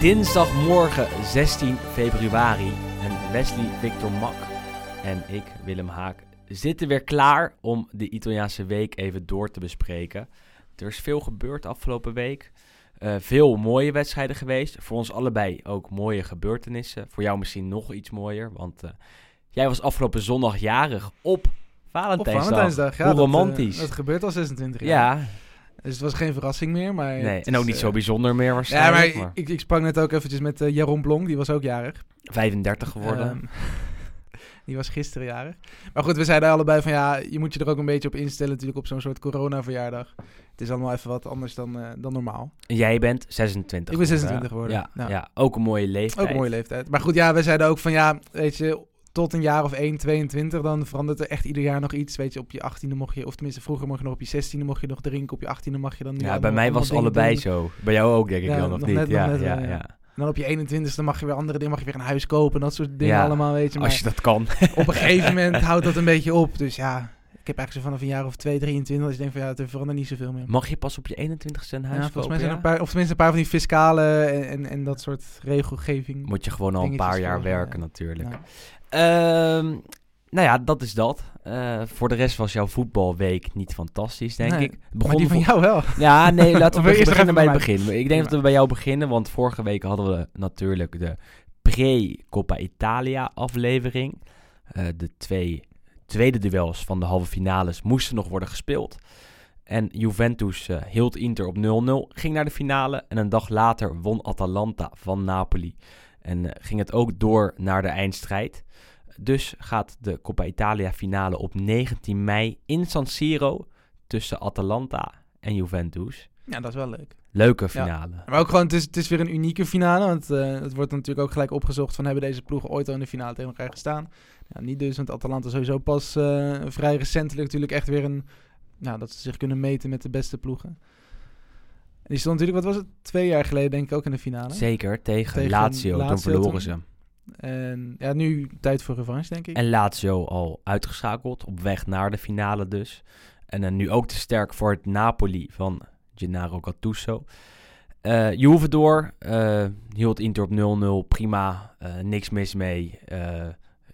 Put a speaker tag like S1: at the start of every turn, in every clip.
S1: Dinsdagmorgen 16 februari en Wesley Victor Mak en ik, Willem Haak, zitten weer klaar om de Italiaanse week even door te bespreken. Er is veel gebeurd afgelopen week. Eh, veel mooie wedstrijden geweest. Voor ons allebei ook mooie gebeurtenissen. Voor jou misschien nog iets mooier, want eh, jij was afgelopen zondag jarig op Valentijnsdag.
S2: Op Valentijnsdag, ja.
S1: Hoe
S2: dat, eh,
S1: romantisch.
S2: Dat, gebeurt al 26 jaar.
S1: ja,
S2: Dus het was geen verrassing meer, maar...
S1: nee.
S2: het
S1: en ook
S2: is,
S1: niet
S2: eh,
S1: zo bijzonder meer
S2: Ja,
S1: waarschijnlijk.
S2: maar
S1: maar
S2: ik, ik sprak net ook eventjes met eh, Jaron Blong, die was ook jarig.
S1: 35 geworden.
S2: Ehm, die was gisteren jarig. Maar goed, we zeiden allebei van ja, je moet je er ook een beetje op instellen natuurlijk op zo'n soort corona-verjaardag. Het is allemaal even wat anders dan, eh, dan normaal.
S1: En Jij bent 26
S2: Ik ben
S1: geworden,
S2: 26
S1: hè?
S2: geworden,
S1: Ja,
S2: ja.
S1: ja. ook een mooie leeftijd.
S2: Ook een mooie leeftijd. Maar goed, ja, we zeiden ook van ja, weet je, tot een jaar of 1, 22, dan verandert er echt ieder jaar nog iets. Weet je, op je 18e mocht je, of tenminste vroeger mocht je nog op je 16e mocht je nog drinken, op je 18e mag je dan nu
S1: Ja, bij mij was het allebei
S2: doen.
S1: zo. Bij jou ook, denk ik
S2: Ja,
S1: wel, of
S2: nog
S1: niet?
S2: net-
S1: ja,
S2: net
S1: ja,
S2: ja.
S1: ja.
S2: En dan op je 21ste mag je weer andere dingen, mag je weer een huis kopen en dat soort dingen
S1: Ja,
S2: allemaal, weet je. Maar
S1: Als je dat kan.
S2: op een gegeven moment houdt dat een beetje op. Dus ja, ik heb eigenlijk zo vanaf een jaar of 2, 23, dat je denkt van ja, er verandert niet zoveel meer.
S1: Mag je pas op je 21ste een huis
S2: Ja, volgens mij zijn er een paar, of tenminste een paar van die fiscale en, en, en dat soort regelgeving.
S1: Moet je gewoon al een paar jaar werken natuurlijk. Ehm, nou ja, dat is dat. Eh, voor de rest was jouw voetbalweek niet fantastisch, denk
S2: Nee,
S1: ik. Het
S2: Maar die van jou wel.
S1: Ja, nee, laten we
S2: eerst
S1: beginnen bij het begin. Ik denk dat we bij jou beginnen, want vorige week hadden we natuurlijk de pre-Coppa Italia aflevering. Eh, de twee tweede duels van de halve finales moesten nog worden gespeeld. En Juventus eh, hield Inter op 0-0, ging naar de finale en een dag later won Atalanta van Napoli. En eh, ging het ook door naar de eindstrijd. Dus gaat de Coppa Italia finale op 19 mei in San Siro tussen Atalanta en Juventus.
S2: Ja, dat is wel leuk.
S1: Leuke finale.
S2: Maar ook gewoon, het is, het is weer een unieke finale. Want eh, het wordt natuurlijk ook gelijk opgezocht van hebben deze ploegen ooit al in de finale tegen elkaar gestaan. Ja, niet dus, want Atalanta sowieso pas eh, vrij recentelijk natuurlijk echt weer een... Nou, dat ze zich kunnen meten met de beste ploegen. En die stond natuurlijk, wat was het, twee jaar geleden denk ik ook in de finale.
S1: Zeker, tegen,
S2: Tegen
S1: Lazio, toen verloren ze.
S2: En ja, nu tijd voor revanche denk ik.
S1: En Lazio al uitgeschakeld, op weg naar de finale dus. En dan nu ook te sterk voor het Napoli van Gennaro Gattuso. Eh Juve door, eh, hield Inter op 0-0, prima, eh, niks mis mee.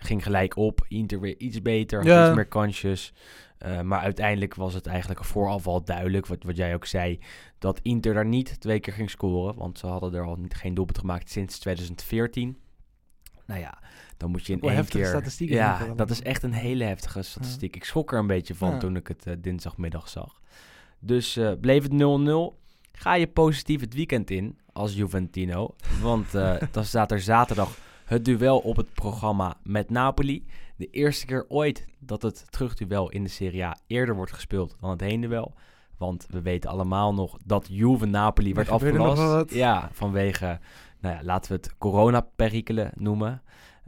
S1: Ging gelijk op, Inter weer iets beter, had
S2: Ja.
S1: iets meer kansjes. Eh, maar uiteindelijk was het eigenlijk vooraf al duidelijk, wat, wat jij ook zei, dat Inter daar niet twee keer ging scoren. Want ze hadden er al niet, geen doelpunt gemaakt sinds 2014. Nou ja, dan moet je in één
S2: heftige
S1: keer...
S2: statistieken zijn
S1: Ja,
S2: dat
S1: is echt een hele heftige statistiek. Ik schrok er een beetje van
S2: Ja.
S1: toen ik het eh, dinsdagmiddag zag. Dus eh, bleef het 0-0. Ga je positief het weekend in als Juventino. Want dan staat er zaterdag het duel op het programma met Napoli. De eerste keer ooit dat het terugduel in de Serie A eerder wordt gespeeld dan het heenduel. Want we weten allemaal nog dat Juve-Napoli
S2: Er
S1: werd afgelast. Ja, vanwege, nou ja, laten we het corona-perikelen noemen.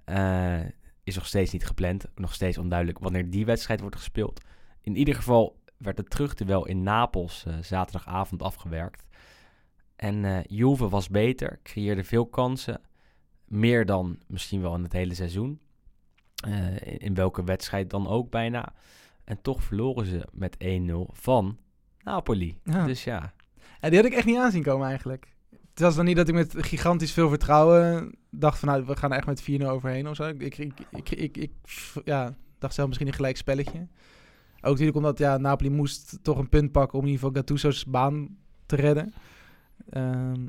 S1: Eh, is nog steeds niet gepland. Nog steeds onduidelijk wanneer die wedstrijd wordt gespeeld. In ieder geval werd het terugduel in Napels eh, zaterdagavond afgewerkt. En eh Juve was beter, creëerde veel kansen. Meer dan misschien wel in het hele seizoen. Eh, in, welke wedstrijd dan ook bijna. En toch verloren ze met 1-0 van Napoli.
S2: Ja.
S1: Dus ja,
S2: Ja, die had ik echt niet aanzien komen eigenlijk. Het was dan niet dat ik met gigantisch veel vertrouwen dacht van nou, we gaan er echt met 4-0 overheen of zo. Ik, ik, ik, ik, ik, ik- ja, dacht zelf misschien een gelijk spelletje. Ook natuurlijk omdat ja, Napoli moest toch een punt pakken om in ieder geval Gattuso's baan te redden. Ehm,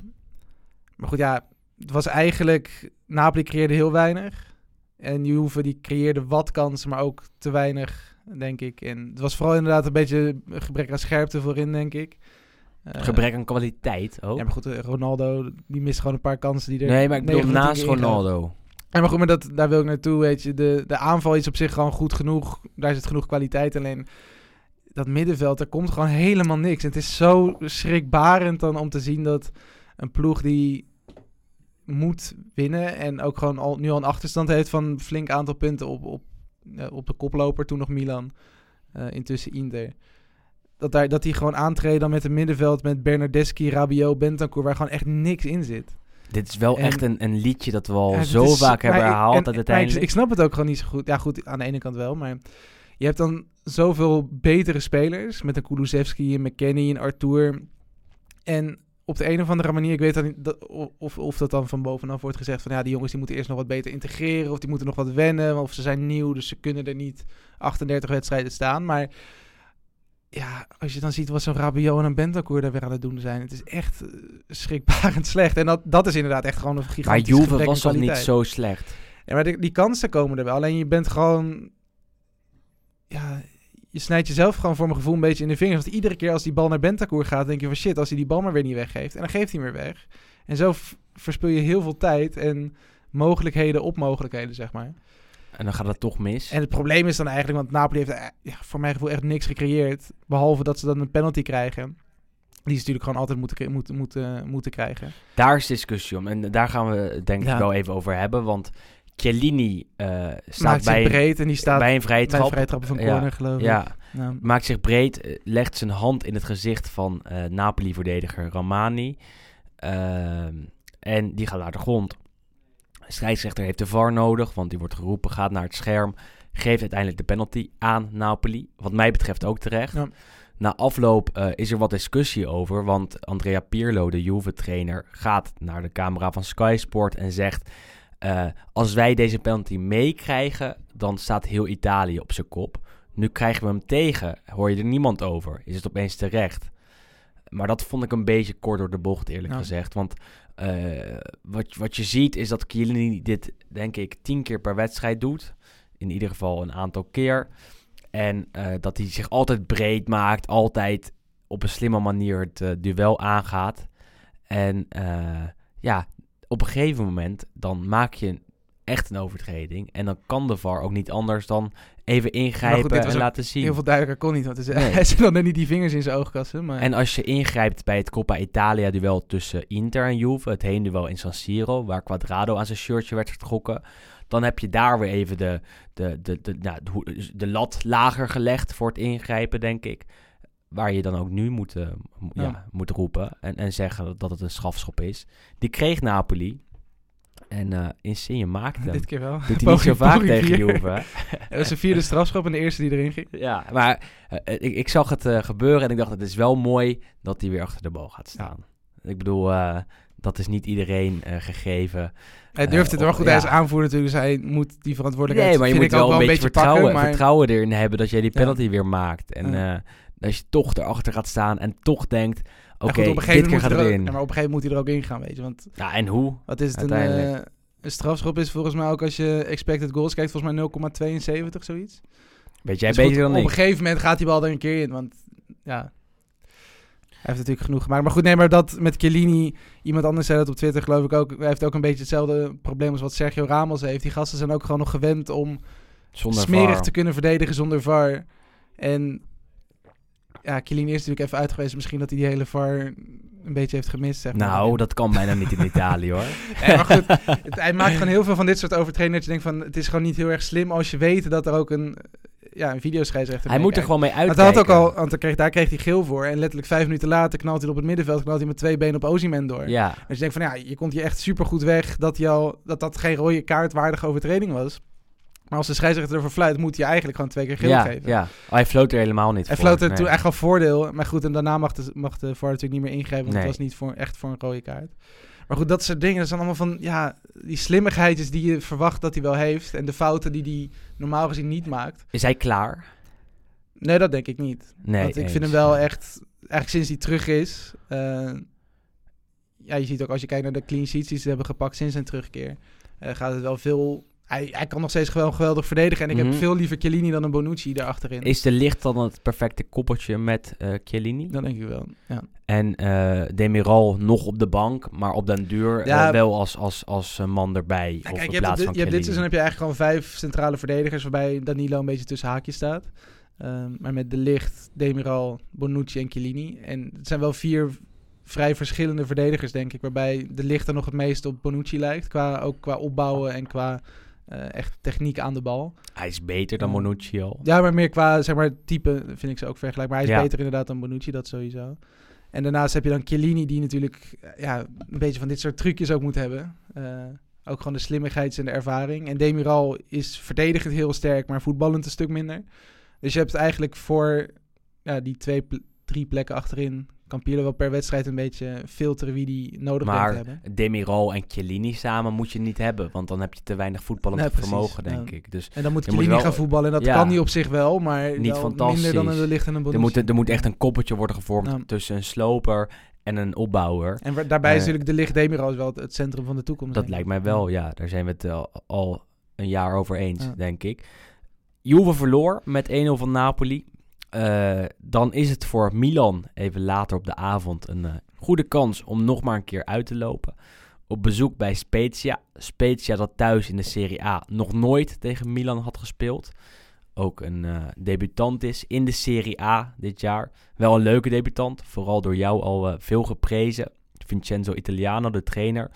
S2: maar goed, ja, het was eigenlijk... Napoli creëerde heel weinig. En Juve die creëerde wat kansen, maar ook te weinig, denk ik. En het was vooral inderdaad een beetje een gebrek aan scherpte voorin, denk ik. Eh,
S1: Gebrek aan kwaliteit ook.
S2: Ja, maar goed, eh, Ronaldo, die mist gewoon een paar kansen die er...
S1: nee, maar ik bedoel
S2: 9 van de
S1: naast
S2: 10 keer ingaan.
S1: Ronaldo.
S2: Ja, maar goed, maar dat, daar wil ik naartoe, weet je. De, de aanval is op zich gewoon goed genoeg. Daar zit genoeg kwaliteit. Alleen dat middenveld, er komt gewoon helemaal niks. En het is zo schrikbarend dan om te zien dat een ploeg die moet winnen... en ook gewoon al, nu al een achterstand heeft van een flink aantal punten op, op, ja, op de koploper. Toen nog Milan, eh, intussen Inter. Dat, daar, dat die gewoon aantreden dan met een middenveld met Bernardeschi, Rabiot, Bentancur... waar gewoon echt niks in zit.
S1: Dit is wel
S2: En-
S1: echt een, een liedje dat we al
S2: Ja,
S1: zo
S2: is-
S1: vaak hebben herhaald.
S2: en-
S1: dat
S2: maar ik,
S1: uiteindelijk...
S2: ik snap het ook gewoon niet zo goed. Ja, goed, aan de ene kant wel, maar je hebt dan zoveel betere spelers met een Kulusevski, een McKennie, een Arthur. En op de een of andere manier, ik weet dan niet dat, of, of dat dan van bovenaf wordt gezegd van ja, die jongens die moeten eerst nog wat beter integreren of die moeten nog wat wennen of ze zijn nieuw, dus ze kunnen er niet 38 wedstrijden staan. Maar ja, als je dan ziet wat zo'n Rabiot en een Bentancur daar weer aan het doen zijn, het is echt eh, schrikbarend slecht. En dat, dat is inderdaad echt gewoon een
S1: maar
S2: gigantisch
S1: Juve
S2: gebrek aan
S1: was toch niet zo slecht?
S2: Ja, maar die, die kansen komen er wel. Alleen je bent gewoon... Ja, je snijdt jezelf gewoon voor mijn gevoel een beetje in de vingers. Want iedere keer als die bal naar Bentancur gaat, denk je van shit, als hij die bal maar weer niet weggeeft. En dan geeft hij hem weer weg. En zo verspil je heel veel tijd en mogelijkheden op mogelijkheden, zeg maar.
S1: En dan gaat het toch mis.
S2: En het probleem is dan eigenlijk, want Napoli heeft eh, ja, voor mijn gevoel echt niks gecreëerd. Behalve dat ze dan een penalty krijgen. Die ze natuurlijk gewoon altijd moeten, moeten, moeten, moeten krijgen.
S1: Daar is discussie om. En daar gaan we het denk ik
S2: Ja.
S1: wel even over hebben. Want Chiellini eh, staat bij,
S2: breed en die staat
S1: bij een vrije
S2: bij
S1: trap.
S2: vrije trappen van
S1: Ja,
S2: corner, geloof ik.
S1: Ja, maakt zich breed, eh, legt zijn hand in het gezicht van eh, Napoli-verdediger Ramani. En die gaat naar de grond. De scheidsrechter heeft de VAR nodig, want die wordt geroepen, gaat naar het scherm. Geeft uiteindelijk de penalty aan Napoli. Wat mij betreft ook terecht.
S2: Ja.
S1: Na afloop is er wat discussie over, want Andrea Pirlo, de Juve-trainer, gaat naar de camera van Sky Sport en zegt... eh, als wij deze penalty meekrijgen, dan staat heel Italië op zijn kop. Nu krijgen we hem tegen, hoor je er niemand over. Is het opeens terecht? Maar dat vond ik een beetje kort door de bocht, eerlijk
S2: Ja.
S1: gezegd. Want eh, wat, wat je ziet is dat Chiellini dit, denk ik, tien keer per wedstrijd doet. In ieder geval een aantal keer. En eh, dat hij zich altijd breed maakt, altijd op een slimme manier het duel aangaat. En ja, op een gegeven moment dan maak je echt een overtreding. En dan kan de VAR ook niet anders dan even ingrijpen
S2: dit was
S1: en laten zien.
S2: Heel veel duidelijker kon niet, want is,
S1: Nee.
S2: hij zit dan net niet die vingers in zijn oogkassen. Maar
S1: En als je ingrijpt bij het Coppa Italia duel tussen Inter en Juve, het heenduel in San Siro, waar Quadrado aan zijn shirtje werd getrokken, dan heb je daar weer even de, de, de, de, nou, de, de lat lager gelegd voor het ingrijpen, denk ik. Waar je dan ook nu moet, eh, ja.
S2: Ja.
S1: moet roepen en, en zeggen dat het een strafschop is. Die kreeg Napoli. En eh Insigne maakte hem.
S2: dit keer wel.
S1: Doet hij niet zo vaak tegen. Juve.
S2: Dat was een vierde strafschop en de eerste die erin ging.
S1: Ja, maar eh, ik, ik zag het gebeuren en ik dacht, het is wel mooi dat hij weer achter de bal gaat staan. Ik bedoel, dat is niet iedereen gegeven.
S2: Hij durft het wel goed. Hij is aanvoerder natuurlijk, dus hij moet die verantwoordelijkheid
S1: Nee, maar je moet wel een beetje
S2: pakken,
S1: vertrouwen,
S2: maar-
S1: vertrouwen erin hebben dat jij die
S2: Ja.
S1: penalty weer maakt. En als je toch erachter gaat staan en toch denkt, oké,
S2: Ja, op een
S1: dit keer gaat
S2: moet hij
S1: het
S2: er ook-
S1: in.
S2: ja, maar op een gegeven moment moet hij er ook in gaan, weet je. Want
S1: Ja, en hoe?
S2: wat is het? Een, eh, een strafschop is volgens mij ook als je expected goals kijkt, volgens mij 0,72 zoiets.
S1: Weet jij
S2: Dus goed,
S1: beter dan
S2: Op een
S1: ik?
S2: gegeven moment gaat die bal er een keer in, want ja... Hij heeft natuurlijk genoeg gemaakt. Maar goed, nee, maar dat met Chiellini... Iemand anders zei dat op Twitter, geloof ik ook. Hij heeft ook een beetje hetzelfde probleem als wat Sergio Ramos heeft. Die gasten zijn ook gewoon nog gewend om
S1: Zonder
S2: smerig
S1: VAR.
S2: te kunnen verdedigen zonder VAR. En ja, Chiellini is natuurlijk even uit geweest. Misschien dat hij die hele VAR een beetje heeft gemist, zeg maar.
S1: Nou, dat kan bijna niet in Italië hoor.
S2: Maar goed, het- hij maakt gewoon heel veel van dit soort overtredingen. Dat je denkt van, het is gewoon niet heel erg slim als je weet dat er ook een, ja, een videoscheidsrechter
S1: Hij moet er gewoon mee
S2: Want
S1: uitkijken.
S2: hij had ook al, want kreeg, daar kreeg hij geel voor. En letterlijk vijf minuten later knalt hij op het middenveld, knalt hij met twee benen op Ozyman door.
S1: Ja,
S2: Dus je denkt van, ja, je komt hier echt super goed weg dat, hij al, dat dat geen rode kaartwaardige overtreding was. Maar als de scheidsrechter ervoor fluit, moet hij eigenlijk gewoon twee keer geel
S1: ja,
S2: geven.
S1: ja. Oh, hij floot er helemaal niet
S2: Hij
S1: voor.
S2: floot er
S1: Nee.
S2: toen echt al voordeel. Maar goed, en daarna mag de, mag de VAR natuurlijk niet meer ingrijpen. Want
S1: Nee.
S2: het was niet voor, echt voor een rode kaart. Maar goed, dat soort dingen. Dat zijn allemaal van, ja, die slimmigheidjes die je verwacht dat hij wel heeft. En de fouten die hij normaal gezien niet maakt.
S1: Is hij klaar?
S2: Nee, dat denk ik niet.
S1: Nee,
S2: Want ik
S1: eens.
S2: vind hem wel echt, eigenlijk sinds hij terug is. eh, ja, je ziet ook als je kijkt naar de clean sheets die ze hebben gepakt sinds zijn terugkeer. eh, gaat het wel veel hij, hij kan nog steeds wel geweldig verdedigen. En ik
S1: Mhm.
S2: heb veel liever Chiellini dan een Bonucci daarachterin.
S1: Is de licht dan het perfecte koppeltje met eh Chiellini?
S2: Dat denk ik wel, ja.
S1: En eh Demiral nog op de bank, maar op den duur
S2: Ja.
S1: eh, wel als, als, als man erbij.
S2: Ja,
S1: of
S2: kijk, je hebt,
S1: plaats van
S2: je hebt dit
S1: Chiellini.
S2: seizoen heb je eigenlijk gewoon vijf centrale verdedigers... waarbij Danilo een beetje tussen haakjes staat. Ehm, maar met De Licht, Demiral, Bonucci en Chiellini. En het zijn wel vier vrij verschillende verdedigers, denk ik... waarbij De Licht er nog het meest op Bonucci lijkt. Qua, ook qua opbouwen en qua eh, echt techniek aan de bal.
S1: Hij is beter dan. Bonucci al.
S2: Ja, maar meer qua zeg maar, type vind ik ze ook vergelijkbaar. Hij is
S1: Ja.
S2: beter inderdaad dan Bonucci, dat sowieso. En daarnaast heb je dan Chiellini, die natuurlijk eh, ja, een beetje van dit soort trucjes ook moet hebben. Eh, ook gewoon de slimmigheid en de ervaring. En Demiral is verdedigend heel sterk, maar voetballend een stuk minder. Dus je hebt eigenlijk voor ja, die twee, drie plekken achterin... kan Pirlo wel per wedstrijd een beetje filteren wie die nodig
S1: Maar
S2: te hebben.
S1: Demiral en Chiellini samen moet je niet hebben, want dan heb je te weinig voetballend
S2: Nee,
S1: vermogen, denk
S2: Ja.
S1: ik. Dus
S2: En dan moet Chiellini
S1: wel-
S2: gaan voetballen. En dat
S1: ja.
S2: kan hij op zich wel, maar
S1: Niet
S2: wel
S1: fantastisch.
S2: minder dan een De Ligt en een
S1: er moet, er moet echt een koppeltje worden gevormd
S2: Ja.
S1: tussen een sloper en een opbouwer.
S2: En daarbij is
S1: Eh,
S2: natuurlijk de licht Demiral is wel het, het centrum van de toekomst.
S1: Dat lijkt mij wel, ja. Daar zijn we het eh, al een jaar over eens, denk ik. Juve verloor met 1-0 van Napoli. Eh, dan is het voor Milan even later op de avond een eh, goede kans om nog maar een keer uit te lopen. Op bezoek bij Spezia. Spezia dat thuis in de Serie A nog nooit tegen Milan had gespeeld. Ook een eh, debutant is in de Serie A dit jaar. Wel een leuke debutant, vooral door jou al veel geprezen. Vincenzo Italiano, de trainer,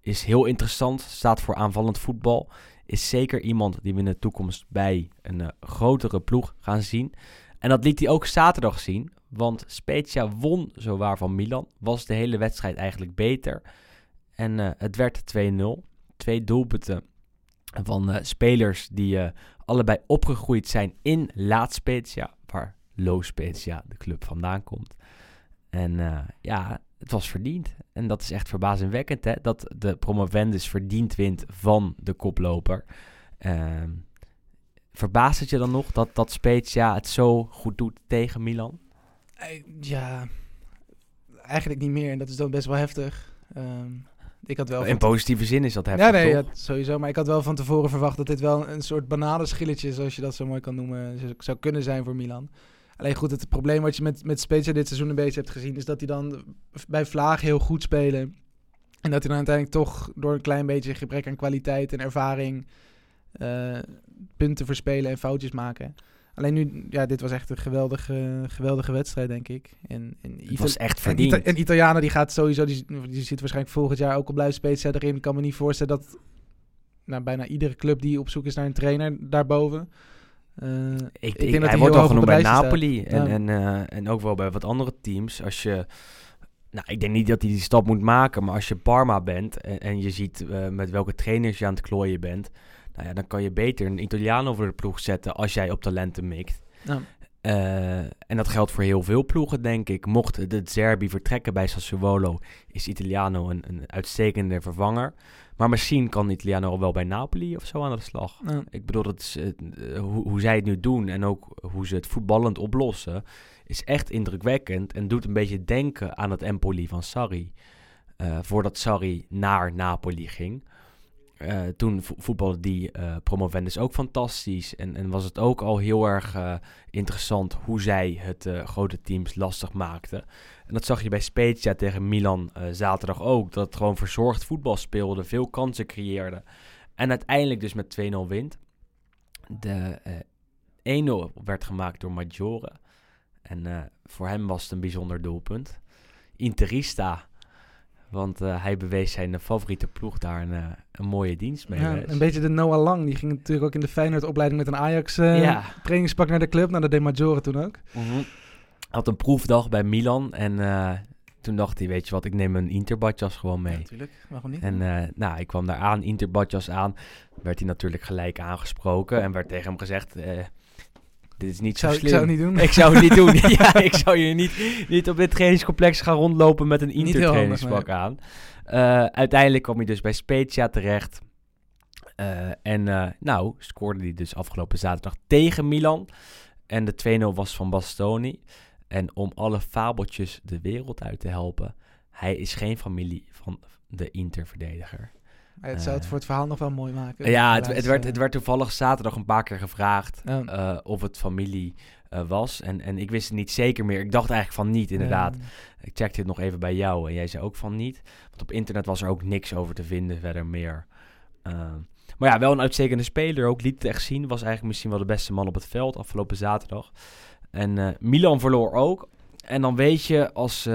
S1: is heel interessant. Staat voor aanvallend voetbal. Is zeker iemand die we in de toekomst bij een grotere ploeg gaan zien. En dat liet hij ook zaterdag zien. Want Spezia won zowaar van Milan. Was de hele wedstrijd eigenlijk beter. En eh, het werd 2-0. Twee doelpunten van eh, spelers die eh, allebei opgegroeid zijn in Laat Spezia. Waar Lo Spezia, de club, vandaan komt. En ja, het was verdiend. En dat is echt verbazingwekkend, hè? Dat de promovendus verdiend wint van de koploper. Ehm verbaast het je dan nog dat, dat Spezia het zo goed doet tegen Milan?
S2: Eh, Ja, eigenlijk niet meer. En dat is dan best wel heftig. Ehm, ik had wel
S1: In positieve zin is dat heftig,
S2: ja, nee, ja, sowieso. Maar ik had wel van tevoren verwacht dat dit wel een soort bananenschilletje, zoals je dat zo mooi kan noemen, zou- kunnen zijn voor Milan. Alleen goed, het probleem wat je met, met Spezia dit seizoen een beetje hebt gezien, is dat die dan bij Vlaag heel goed spelen. En dat die dan uiteindelijk toch door een klein beetje gebrek aan kwaliteit en ervaring eh, punten verspelen en foutjes maken. Alleen nu, ja, dit was echt een geweldige, geweldige wedstrijd, denk ik. En, en
S1: Het was echt
S2: en,
S1: verdiend.
S2: Ita en Italianen die gaat sowieso, die, die zit waarschijnlijk volgend jaar ook al blijven Spezia erin. Ik kan me niet voorstellen dat nou, bijna iedere club die op zoek is naar een trainer daarboven. eh,
S1: Ik,
S2: ik
S1: ik-
S2: denk dat
S1: hij
S2: hij
S1: wordt al
S2: op
S1: genoemd bij Napoli
S2: staat.
S1: en,
S2: Ja.
S1: en, eh, en ook wel bij wat andere teams. Als je, nou, ik denk niet dat hij die stap moet maken, maar als je Parma bent en, en je ziet eh, met welke trainers je aan het klooien bent, nou ja, dan kan je beter een Italiaan over de ploeg zetten als jij op talenten mikt.
S2: Ja.
S1: Eh, en dat geldt voor heel veel ploegen, denk ik. Mocht de Zerbi vertrekken bij Sassuolo, is Italiano een, een uitstekende vervanger. Maar misschien kan Italiano al wel bij Napoli of zo aan de slag.
S2: ja.
S1: Ik bedoel, dat is, eh, hoe, hoe zij het nu doen en ook hoe ze het voetballend oplossen, is echt indrukwekkend en doet een beetje denken aan het Empoli van Sarri. Eh, voordat Sarri naar Napoli ging. Eh, toen vo- die eh promovendus ook fantastisch. En, en was het ook al heel erg eh, interessant hoe zij het grote teams lastig maakten. En dat zag je bij Spezia tegen Milan zaterdag ook. Dat het gewoon verzorgd voetbal speelde, veel kansen creëerde. En uiteindelijk dus met 2-0 wint. De eh 1-0 werd gemaakt door Maggiore. En voor hem was het een bijzonder doelpunt. Interista. Want eh, hij bewees zijn favoriete ploeg daar een, eh, een mooie dienst mee.
S2: Ja,
S1: Wes.
S2: een beetje de Noah Lang. Die ging natuurlijk ook in de Feyenoord-opleiding met een Ajax eh,
S1: Ja.
S2: trainingspak naar de club. Naar de De Maggiore toen ook.
S1: Mhm. Had een proefdag bij Milan. En eh, toen dacht hij, weet je wat, ik neem een Interbadjas gewoon mee.
S2: natuurlijk. Waarom niet?
S1: En eh, nou, ik kwam daar aan, Interbadjas aan. Werd hij natuurlijk gelijk aangesproken. En werd tegen hem gezegd, eh, dit is niet
S2: ik, zou,
S1: zo
S2: ik
S1: slim.
S2: zou het niet doen.
S1: Ik zou het niet doen. ja, ik zou je niet, niet op dit trainingscomplex gaan rondlopen met een Inter-trainingspak aan. Eh, uiteindelijk kwam hij dus bij Spezia terecht. Eh, en eh, nou, scoorde hij dus afgelopen zaterdag tegen Milan. En de 2-0 was van Bastoni. En om alle fabeltjes de wereld uit te helpen, hij is geen familie van de Inter-verdediger.
S2: Het zou het
S1: Eh.
S2: voor het verhaal nog wel mooi maken.
S1: Ja, het, het, werd, het werd toevallig zaterdag een paar keer gevraagd eh, of het familie eh, was. En, en ik wist het niet zeker meer. Ik dacht eigenlijk van niet, inderdaad. Ik checkte het nog even bij jou en jij zei ook van niet. Want op internet was er ook niks over te vinden verder meer. Maar ja, wel een uitstekende speler ook. Liet het echt zien. Was eigenlijk misschien wel de beste man op het veld afgelopen zaterdag. En Milan verloor ook. En dan weet je als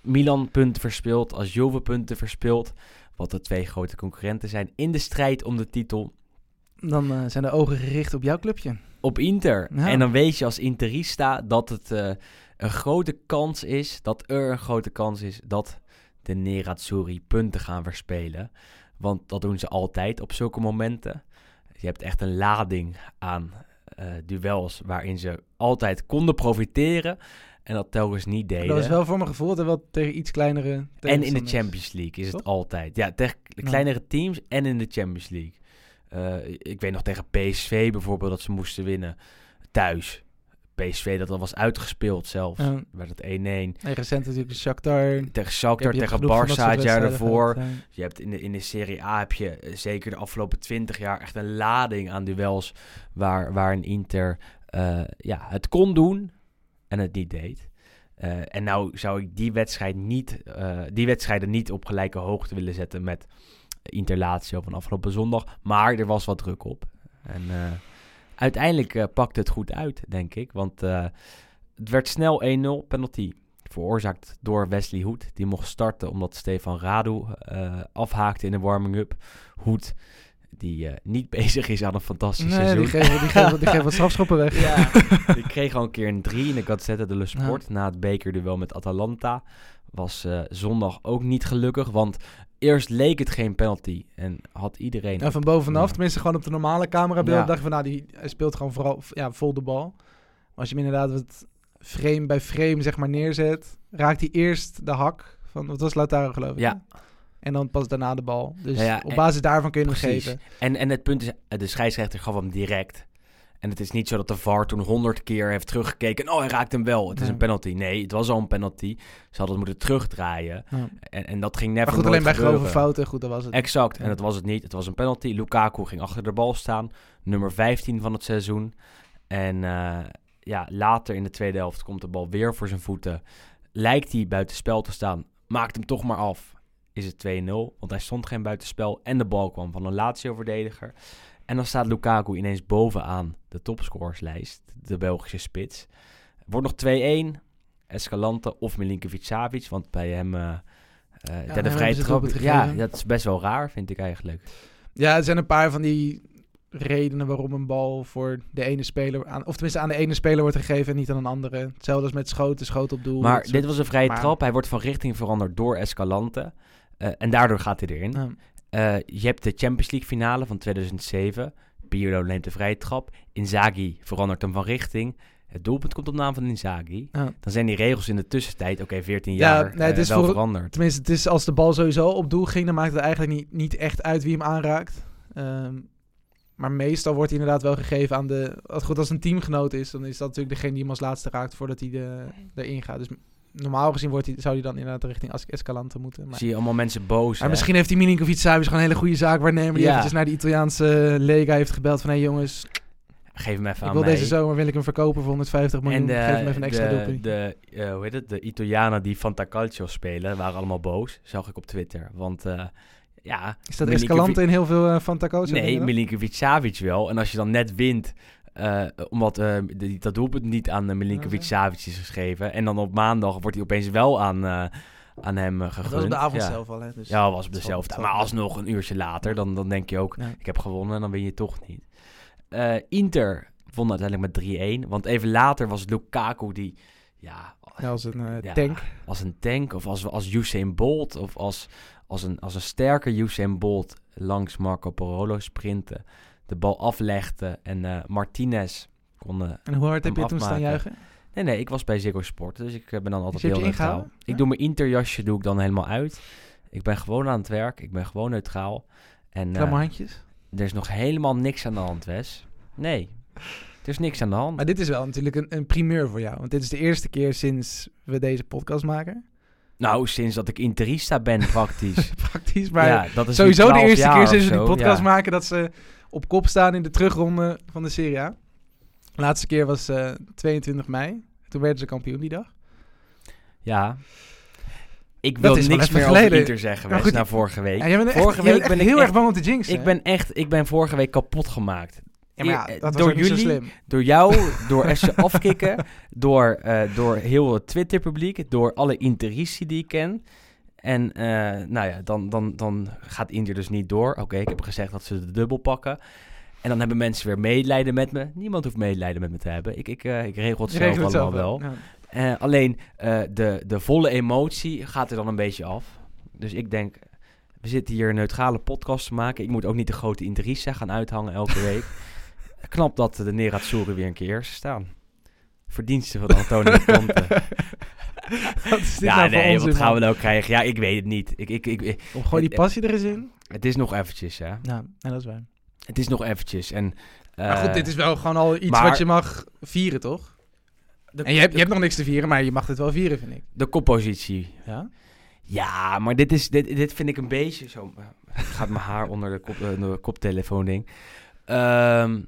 S1: Milan punten verspeelt, als Juve punten verspeelt... wat de twee grote concurrenten zijn in de strijd om de titel
S2: dan eh, zijn de ogen gericht op jouw clubje.
S1: op Inter.
S2: Ja.
S1: En dan weet je als Interista dat het eh, een grote kans is, dat er een grote kans is dat de Nerazzurri punten gaan verspelen. Want dat doen ze altijd op zulke momenten. Je hebt echt een lading aan eh, duels waarin ze altijd konden profiteren en dat telkens niet deden.
S2: Dat is wel voor mijn gevoel dat wel tegen iets kleinere
S1: En in de. Champions League is het altijd. Ja, tegen de kleinere teams en in de Champions League. Eh, ik weet nog tegen PSV bijvoorbeeld dat ze moesten winnen thuis. PSV dat al was uitgespeeld zelfs.
S2: Ja.
S1: Werd het 1-1.
S2: En recent natuurlijk Shakhtar.
S1: Tegen Shakhtar,
S2: je
S1: tegen Barça het jaar daarvoor. Je hebt in de, in de Serie A heb je eh, zeker de afgelopen 20 jaar echt een lading aan duels waar, waar een Inter eh, ja, het kon doen en het niet deed. Eh, en nou zou ik die, wedstrijd niet, eh, die wedstrijden niet op gelijke hoogte willen zetten met Inter Lazio van afgelopen zondag. Maar er was wat druk op. En eh, uiteindelijk pakte het goed uit, denk ik. Want het werd snel 1-0 penalty. Veroorzaakt door Wesley Hoed. Die mocht starten omdat Stefan Radu afhaakte in de warming-up. Hoed, die eh, niet bezig is aan een fantastisch
S2: Nee,
S1: seizoen.
S2: die geven, die, geven, die geven wat strafschoppen weg.
S1: Ja, ik kreeg al een keer een 3 in de Gazzetta dello Sport. Na het bekerduel met Atalanta. Was eh, zondag ook niet gelukkig. Want eerst leek het geen penalty. En had iedereen...
S2: Ja, van bovenaf,
S1: Ja.
S2: tenminste gewoon op de normale camerabeeld,
S1: Ja.
S2: dacht van nou, die, hij speelt gewoon vooral ja, vol de bal. Maar als je hem inderdaad wat frame bij frame zeg maar neerzet, raakt hij eerst de hak van, wat was Lautaro geloof ik?
S1: Ja.
S2: hè? En dan pas daarna de bal. Dus
S1: Ja,
S2: op
S1: en-
S2: basis daarvan kun je hem geven.
S1: En, en het punt is, de scheidsrechter gaf hem direct. En het is niet zo dat de VAR toen honderd keer heeft teruggekeken. Oh, hij raakt hem wel. Het is een penalty. Nee, het was al een penalty. Ze hadden het moeten terugdraaien.
S2: Ja.
S1: En, en dat ging never
S2: Maar goed, alleen bij grove fouten, goed, dat was het.
S1: Exact, en dat was het niet. Het was een penalty. Lukaku ging achter de bal staan. Nummer 15 van het seizoen. En eh, ja, later in de tweede helft komt de bal weer voor zijn voeten. Lijkt hij buitenspel te staan. Maakt hem toch maar af. Is het 2-0, want hij stond geen buitenspel. En de bal kwam van een Lazio-verdediger. En dan staat Lukaku ineens bovenaan de topscorerslijst. De Belgische spits. Wordt nog 2-1. Escalante of Milinkovic-Savic. Want bij hem... eh eh ja, de
S2: hebben
S1: vrije trap. Ja, dat is best wel raar, vind ik eigenlijk.
S2: Ja, er zijn een paar van die redenen waarom een bal voor de ene speler, aan, of tenminste aan de ene speler wordt gegeven en niet aan een andere. Hetzelfde als met schoten, schoot op doel.
S1: Maar dit was een vrije
S2: maar-
S1: trap. Hij wordt van richting veranderd door Escalante. Eh, en daardoor gaat hij erin.
S2: Ja.
S1: Eh, je hebt de Champions League finale van 2007. Pirlo neemt de vrije trap. Inzaghi verandert hem van richting. Het doelpunt komt op naam van Inzaghi.
S2: Ja.
S1: Dan zijn die regels in de tussentijd, oké, 14
S2: Ja,
S1: jaar,
S2: nee, het
S1: eh, wel
S2: voor-
S1: veranderd.
S2: Tenminste, het is als de bal sowieso op doel ging, dan maakt het eigenlijk niet, niet echt uit wie hem aanraakt. Ehm, maar meestal wordt hij inderdaad wel gegeven aan de... Als, goed, als een teamgenoot is, dan is dat natuurlijk degene die hem als laatste raakt voordat hij de, erin gaat. Dus normaal gezien wordt hij, zou hij dan inderdaad richting As- Escalante moeten. Maar,
S1: Zie je allemaal mensen boos.
S2: maar misschien heeft die Milinkovic Savic gewoon een hele goede zaakwaarnemer die
S1: Ja.
S2: eventjes naar de Italiaanse Lega heeft gebeld van... hé jongens,
S1: Geef hem even
S2: ik
S1: aan
S2: wil
S1: mij.
S2: deze zomer wil ik hem verkopen voor 150 miljoen.
S1: En de,
S2: Geef hem even een extra
S1: de, de, eh, hoe heet het? de Italianen die Fantacalcio spelen, waren allemaal boos. Zag ik op Twitter. Want eh, ja...
S2: Is dat
S1: Milinkovic-
S2: Escalante in heel veel uh, Fantacalcio?
S1: Nee, Milinkovic-Savic wel. En als je dan net wint, eh, omdat eh, die, dat doelpunt niet aan uh, Milinkovic-Savic is geschreven. En dan op maandag wordt hij opeens wel aan, uh, aan hem gegund.
S2: Dat was op de avond
S1: ja.
S2: zelf al, hè? Dus
S1: ja, was op dezelfde. Maar
S2: zal-
S1: alsnog een uurtje later, dan, dan denk je ook,
S2: Ja.
S1: ik heb gewonnen en dan win je toch niet. Eh, Inter won uiteindelijk met 3-1. Want even later was Lukaku die, ja,
S2: Ja, als een
S1: Ja.
S2: tank.
S1: als een tank of als, als Usain Bolt of als, als, een, als een sterke Usain Bolt langs Marco Polo sprinten, de bal aflegde en eh, Martinez kon... eh,
S2: En hoe hard heb je toen staan juichen?
S1: nee, nee, ik was bij Ziggo Sport, dus ik eh, ben dan altijd
S2: Dus
S1: heel neutraal. Ik doe mijn Interjasje doe ik dan helemaal uit. Ik ben gewoon aan het werk, ik ben gewoon neutraal. En
S2: Klamme handjes.
S1: er is nog helemaal niks aan de hand, Wes. Nee, er is niks aan de hand.
S2: Maar dit is wel natuurlijk een, een primeur voor jou. Want dit is de eerste keer sinds we deze podcast maken.
S1: Nou, sinds dat ik interista ben praktisch.
S2: Praktisch, maar
S1: ja, dat is
S2: sowieso de
S1: 12
S2: eerste keer sinds we die podcast
S1: ja.
S2: maken dat ze op kop staan in de terugronde van de Serie A. Laatste keer was eh, 22 mei. Toen werden ze kampioen die dag.
S1: Ja. Ik
S2: Dat
S1: wil niks meer over
S2: geleden.
S1: Inter zeggen,
S2: goed,
S1: na vorige week.
S2: Ja, echt,
S1: vorige week ben ik
S2: heel
S1: echt-
S2: erg bang om te jinxen.
S1: Ik ben echt, ik ben vorige week kapot gemaakt.
S2: ja, maar ja,
S1: eh,
S2: dat was
S1: door jullie,
S2: slim.
S1: Door jou, door FC Afkikken, door, eh, door heel het Twitter-publiek, door alle Interici die ik ken. En eh, nou ja, dan, dan, dan gaat Inter dus niet door. Oké, ik heb gezegd dat ze de dubbel pakken. En dan hebben mensen weer medelijden met me. Niemand hoeft medelijden met me te hebben. Ik, ik, eh, ik regel het zelf
S2: het
S1: allemaal
S2: zelf
S1: wel.
S2: Ja.
S1: Eh, alleen de, de volle emotie gaat er dan een beetje af. Dus ik denk, we zitten hier een neutrale podcast te maken. Ik moet ook niet de grote Interissa gaan uithangen elke week. Knap dat de Nerazzurri weer een keer eerst staan. Verdiensten van Antonio Conte.
S2: Wat is dit
S1: ja,
S2: nou voor
S1: nee,
S2: onzin,
S1: wat gaan we nou krijgen? Ja, ik weet het niet. Ik, ik, ik, ik-
S2: Om gooi die passie er eens in.
S1: het is nog eventjes, hè.
S2: Ja, nee, dat is waar.
S1: Het is nog eventjes. En,
S2: maar goed,
S1: eh,
S2: dit is wel gewoon al iets
S1: maar-
S2: wat je mag vieren, toch?
S1: de,
S2: En je hebt,
S1: de,
S2: je hebt nog niks te vieren, maar je mag het wel vieren, vind ik.
S1: de koppositie.
S2: Ja?
S1: Ja, maar dit, is, dit, dit vind ik een beetje zo. Gaat mijn haar onder de, kop, eh, de koptelefoon ding. Ehm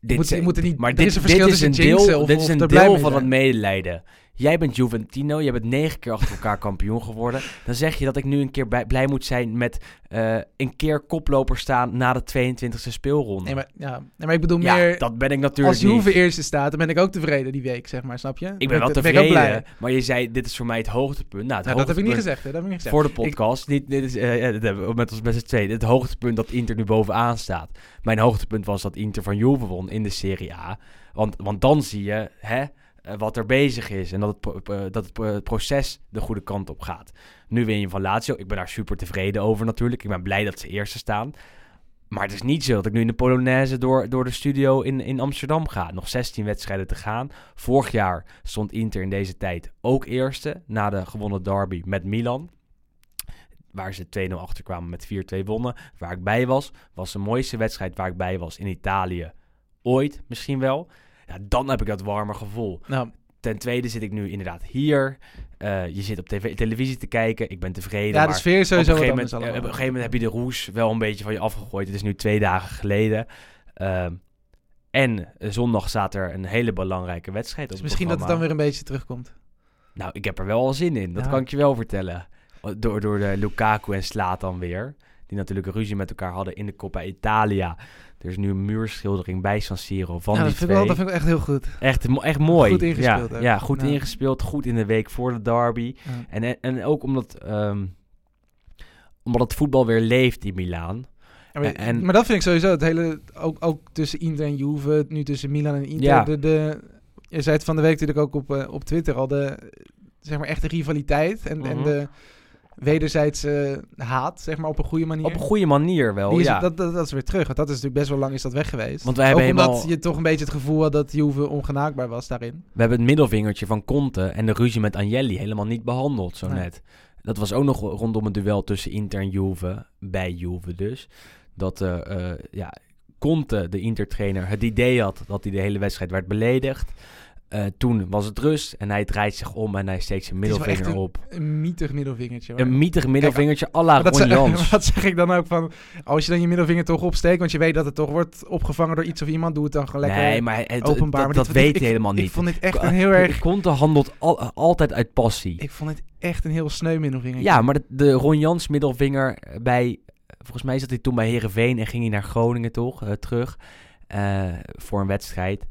S1: dit
S2: moet, je moet er niet,
S1: maar dit,
S2: is een
S1: dit
S2: verschil
S1: is
S2: tussen
S1: een deel,
S2: of,
S1: dit is een deel
S2: mee
S1: van het medelijden. Jij bent Juventino, je bent negen keer achter elkaar kampioen geworden. Dan zeg je dat ik nu een keer bij- blij moet zijn met eh, een keer koploper staan na de 22e speelronde.
S2: Nee, maar, ja. nee, maar ik bedoel
S1: ja,
S2: meer...
S1: dat ben ik natuurlijk
S2: Als Juve eerste staat, dan ben ik ook tevreden die week, zeg maar, snap je?
S1: Ik ben wel
S2: ik ook
S1: tevreden,
S2: blij.
S1: maar je zei dit is voor mij het hoogtepunt. Nou, het
S2: Nou, dat heb ik niet gezegd, hè? Dat heb ik niet gezegd.
S1: Voor de podcast. Niet, dit is, eh, hebben we met ons z'n tweeën. Het hoogtepunt dat Inter nu bovenaan staat. Mijn hoogtepunt was dat Inter van Juve won in de Serie A. Want, want dan zie je hè, eh, wat er bezig is. En dat, het, eh, dat het pro- proces de goede kant op gaat. Nu win je van Lazio. Ik ben daar super tevreden over natuurlijk. Ik ben blij dat ze eerste staan. Maar het is niet zo dat ik nu in de Polonaise door, door de studio in, in Amsterdam ga. Nog 16 wedstrijden te gaan. Vorig jaar stond Inter in deze tijd ook eerste. Na de gewonnen derby met Milan. Waar ze 2-0 achterkwamen met 4-2 wonnen. Waar ik bij was. Was de mooiste wedstrijd waar ik bij was in Italië. Ooit misschien wel. Ja, dan heb ik dat warme gevoel.
S2: Nou,
S1: Ten tweede zit ik nu inderdaad hier. Eh, je zit op tv, televisie te kijken. Ik ben tevreden.
S2: ja, de sfeer is
S1: op een,
S2: sowieso
S1: moment, eh, op een gegeven moment heb je de roes wel een beetje van je afgegooid. Het is nu twee dagen geleden. Ehm, en eh, zondag staat er een hele belangrijke wedstrijd op het
S2: misschien dat het dan weer een beetje terugkomt.
S1: Nou, ik heb er wel al zin in. Dat
S2: Ja.
S1: kan ik je wel vertellen. Door, door de Lukaku en Slatan weer. Die natuurlijk ruzie met elkaar hadden in de Coppa Italia. Er is nu een muurschildering bij San Siro van
S2: Ja,
S1: die
S2: dat, vind ik
S1: twee.
S2: wel, dat vind ik echt heel goed.
S1: Echt, echt mooi.
S2: Goed ingespeeld
S1: Ja, ja goed ingespeeld. Goed in de week voor de derby.
S2: Ja.
S1: En, en ook omdat, ehm, omdat het voetbal weer leeft in Milaan.
S2: Ja, maar,
S1: En-
S2: maar dat vind ik sowieso het hele, ook, ook tussen Inter en Juve, nu tussen Milan en Inter.
S1: Ja.
S2: De, de, je zei het van de week natuurlijk ook op, eh, op Twitter al, de zeg maar echte rivaliteit en, en
S1: Mhm.
S2: de wederzijdse haat, zeg maar op een goede manier.
S1: Op een goede manier wel,
S2: is,
S1: ja.
S2: dat, dat, dat is weer terug, want dat is natuurlijk best wel lang is dat weg geweest.
S1: Want wij hebben
S2: ook omdat
S1: helemaal-
S2: je toch een beetje het gevoel had dat Juve ongenaakbaar was daarin.
S1: We hebben het middelvingertje van Conte en de ruzie met Agnelli helemaal niet behandeld zo
S2: Nee.
S1: net. Dat was ook nog rondom het duel tussen Inter en Juve, bij Juve dus. Dat eh, eh, ja, Conte, de Inter-trainer, het idee had dat hij de hele wedstrijd werd beledigd. Eh, toen was het rust en hij draait zich om en hij steekt zijn
S2: Het
S1: middelvinger op.
S2: Een mietig middelvingertje. hoor.
S1: Een mietig middelvingertje à la
S2: Maar dat,
S1: Ron
S2: zeg,
S1: Jans.
S2: dat zeg ik dan ook van, als je dan je middelvinger toch opsteekt, want je weet dat het toch wordt opgevangen door iets of iemand, doe het dan gewoon lekker
S1: Nee, maar het,
S2: openbaar.
S1: dat,
S2: Maar
S1: dat
S2: dit-
S1: weet
S2: ik-
S1: hij helemaal
S2: Ik
S1: niet.
S2: vond dit echt een heel erg,
S1: Conte handelt al- altijd uit passie.
S2: ik vond dit echt een heel sneu middelvingertje.
S1: Ja, maar de, de Ron Jans middelvinger bij... Volgens mij zat hij toen bij Herenveen en ging hij naar Groningen toch, eh, terug. eh, voor een wedstrijd.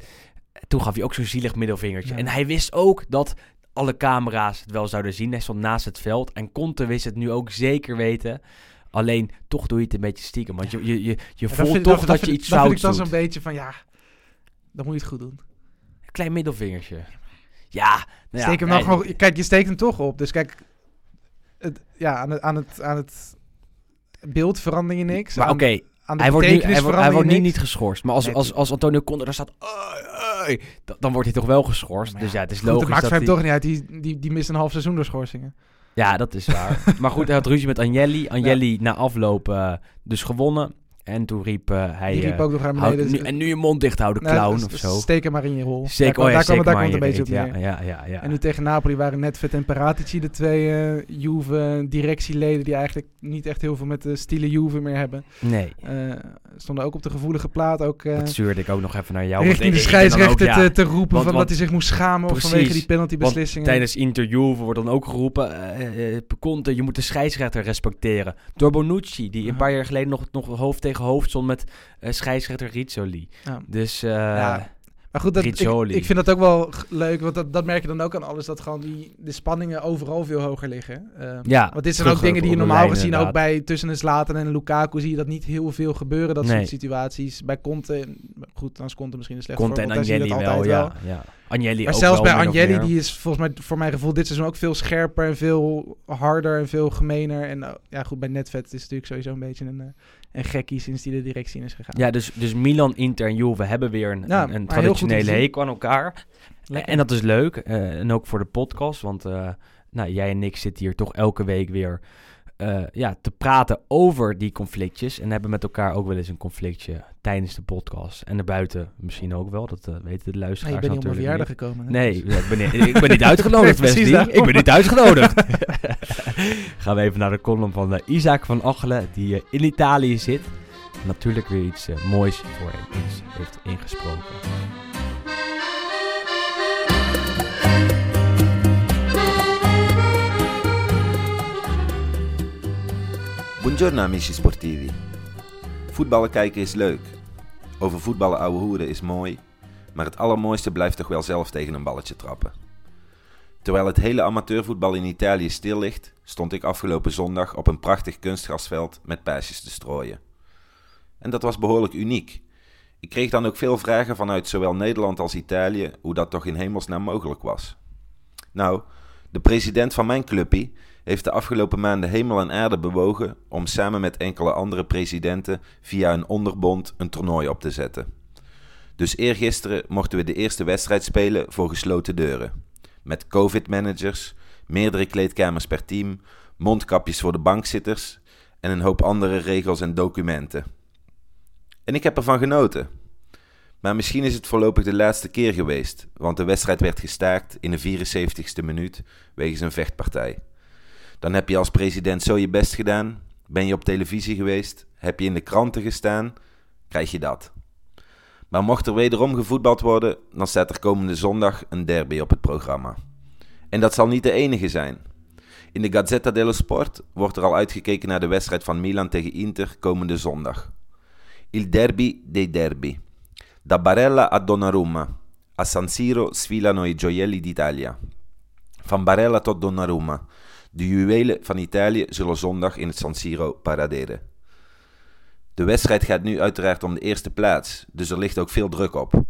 S1: Toen gaf hij ook zo'n zielig middelvingertje.
S2: Ja.
S1: En hij wist ook dat alle camera's het wel zouden zien. Hij stond naast het veld. En Conte wist het nu ook zeker weten. Alleen, toch doe je het een beetje stiekem. Want je, je, je, je voelt toch dat, je iets
S2: dat vind ik dan zo'n beetje van, ja, dan moet je het goed doen.
S1: Klein middelvingertje. Ja, nou ja,
S2: Steek hem
S1: hij-
S2: gewoon, kijk, je steekt hem toch op. Dus kijk, het, ja, aan het, aan het, aan het beeld verander je niks.
S1: Maar oké,
S2: aan de
S1: hij wordt, nu, hij, wordt, hij nu niet geschorst. Maar als,
S2: Nee,
S1: als, als Antonio Conte daar staat... Dan, wordt hij toch wel geschorst. Dus ja, het is
S2: Goed, het
S1: logisch
S2: maakt
S1: dat
S2: voor hem
S1: hij...
S2: toch niet uit. Die, die, die mist een half seizoen door schorsingen.
S1: Ja, dat is waar. maar goed, hij had ruzie met Agnelli. Agnelli na afloop eh, dus gewonnen. En toen riep eh, hij...
S2: Die riep
S1: eh,
S2: ook nog beneden.
S1: nu, en nu je mond dicht houden,
S2: Nou,
S1: clown of zo.
S2: Steek hem maar in je rol.
S1: Zeker,
S2: daar,
S1: oh ja,
S2: daar kwam, daar het een beetje
S1: je
S2: op neer.
S1: Ja, ja, ja, ja.
S2: En nu tegen Napoli waren Netvet en Paratici de twee eh Juve-directieleden die eigenlijk niet echt heel veel met de stile Juve meer hebben.
S1: Nee,
S2: Eh, stonden ook op de gevoelige plaat, ook
S1: dat stuurde ik ook nog even naar jou.
S2: richting de scheidsrechter te, te roepen
S1: Want-
S2: van
S1: want-
S2: dat hij zich moest schamen of
S1: Precies,
S2: vanwege die penaltybeslissingen.
S1: tijdens interview wordt dan ook geroepen... Conte, je moet de scheidsrechter respecteren. Door Bonucci, die een paar jaar geleden nog, nog hoofd tegen hoofd stond met eh, scheidsrechter Rizzoli.
S2: Ja.
S1: Dus eh,
S2: Ja, Maar goed, dat, ik, ik vind dat ook wel leuk, want dat, dat merk je dan ook aan alles, dat gewoon die, de spanningen overal veel hoger liggen. Eh,
S1: ja,
S2: want dit zijn ook dingen die je normaal gezien ook bij tussen een Zlatan en een Lukaku zie je dat niet heel veel gebeuren, dat
S1: Nee.
S2: soort situaties. Bij Conte, goed, dan is Conte misschien een slecht
S1: Conte en
S2: voorbeeld,
S1: Agnelli wel,
S2: altijd
S1: ja. ja. Agnelli
S2: Maar
S1: ook
S2: zelfs
S1: wel,
S2: bij Agnelli, die is volgens mij voor mijn gevoel dit seizoen ook veel scherper en veel harder en veel gemener. En ja, goed, bij Netvet is het natuurlijk sowieso een beetje een, een gekkie sinds die de directie in is gegaan.
S1: Ja, dus, dus Milan, Inter en Juve hebben weer een,
S2: Ja,
S1: een, traditionele hekel aan elkaar.
S2: Lekker.
S1: En dat is leuk. eh, en ook voor de podcast, want eh, nou, jij en ik zitten hier toch elke week weer eh, ja, te praten over die conflictjes. En hebben met elkaar ook wel eens een conflictje tijdens de podcast. En daarbuiten misschien ook wel, dat eh, weten de
S2: Nee, je
S1: luisteraars
S2: niet op verjaardag gekomen. hè?
S1: Nee, ik ben, niet- ik ben niet uitgenodigd, Wesley. Ik ben niet uitgenodigd. Gaan we even naar de column van eh, Isaac van Achelen, die in Italië zit. Natuurlijk weer iets moois voor ons heeft ingesproken.
S3: Buongiorno amici sportivi. Voetballen kijken is leuk. Over voetballen ouwe hoeren is mooi. Maar het allermooiste blijft toch wel zelf tegen een balletje trappen. Terwijl het hele amateurvoetbal in Italië stil ligt, stond ik afgelopen zondag op een prachtig kunstgrasveld met paasjes te strooien. En dat was behoorlijk uniek. Ik kreeg dan ook veel vragen vanuit zowel Nederland als Italië hoe dat toch in hemelsnaam mogelijk was. Nou, de president van mijn clubpie heeft de afgelopen maanden hemel en aarde bewogen om samen met enkele andere presidenten via een onderbond een toernooi op te zetten. Dus eergisteren mochten we de eerste wedstrijd spelen voor gesloten deuren. Met covid-managers, meerdere kleedkamers per team, mondkapjes voor de bankzitters en een hoop andere regels en documenten. En ik heb ervan genoten. Maar misschien is het voorlopig de laatste keer geweest, want de wedstrijd werd gestaakt in de 74ste minuut wegens een vechtpartij. Dan heb je als president zo je best gedaan, ben je op televisie geweest, heb je in de kranten gestaan, krijg je dat. Maar mocht er wederom gevoetbald worden, dan staat er komende zondag een derby op het programma. En dat zal niet de enige zijn. In de Gazzetta dello Sport wordt er al uitgekeken naar de wedstrijd van Milan tegen Inter komende zondag. Il derby dei derby. Da Barella a Donnarumma. A San Siro sfilano i gioielli d'Italia. Van Barella tot Donnarumma. De juwelen van Italië zullen zondag in het San Siro paraderen. De wedstrijd gaat nu uiteraard om de eerste plaats, dus er ligt ook veel druk op.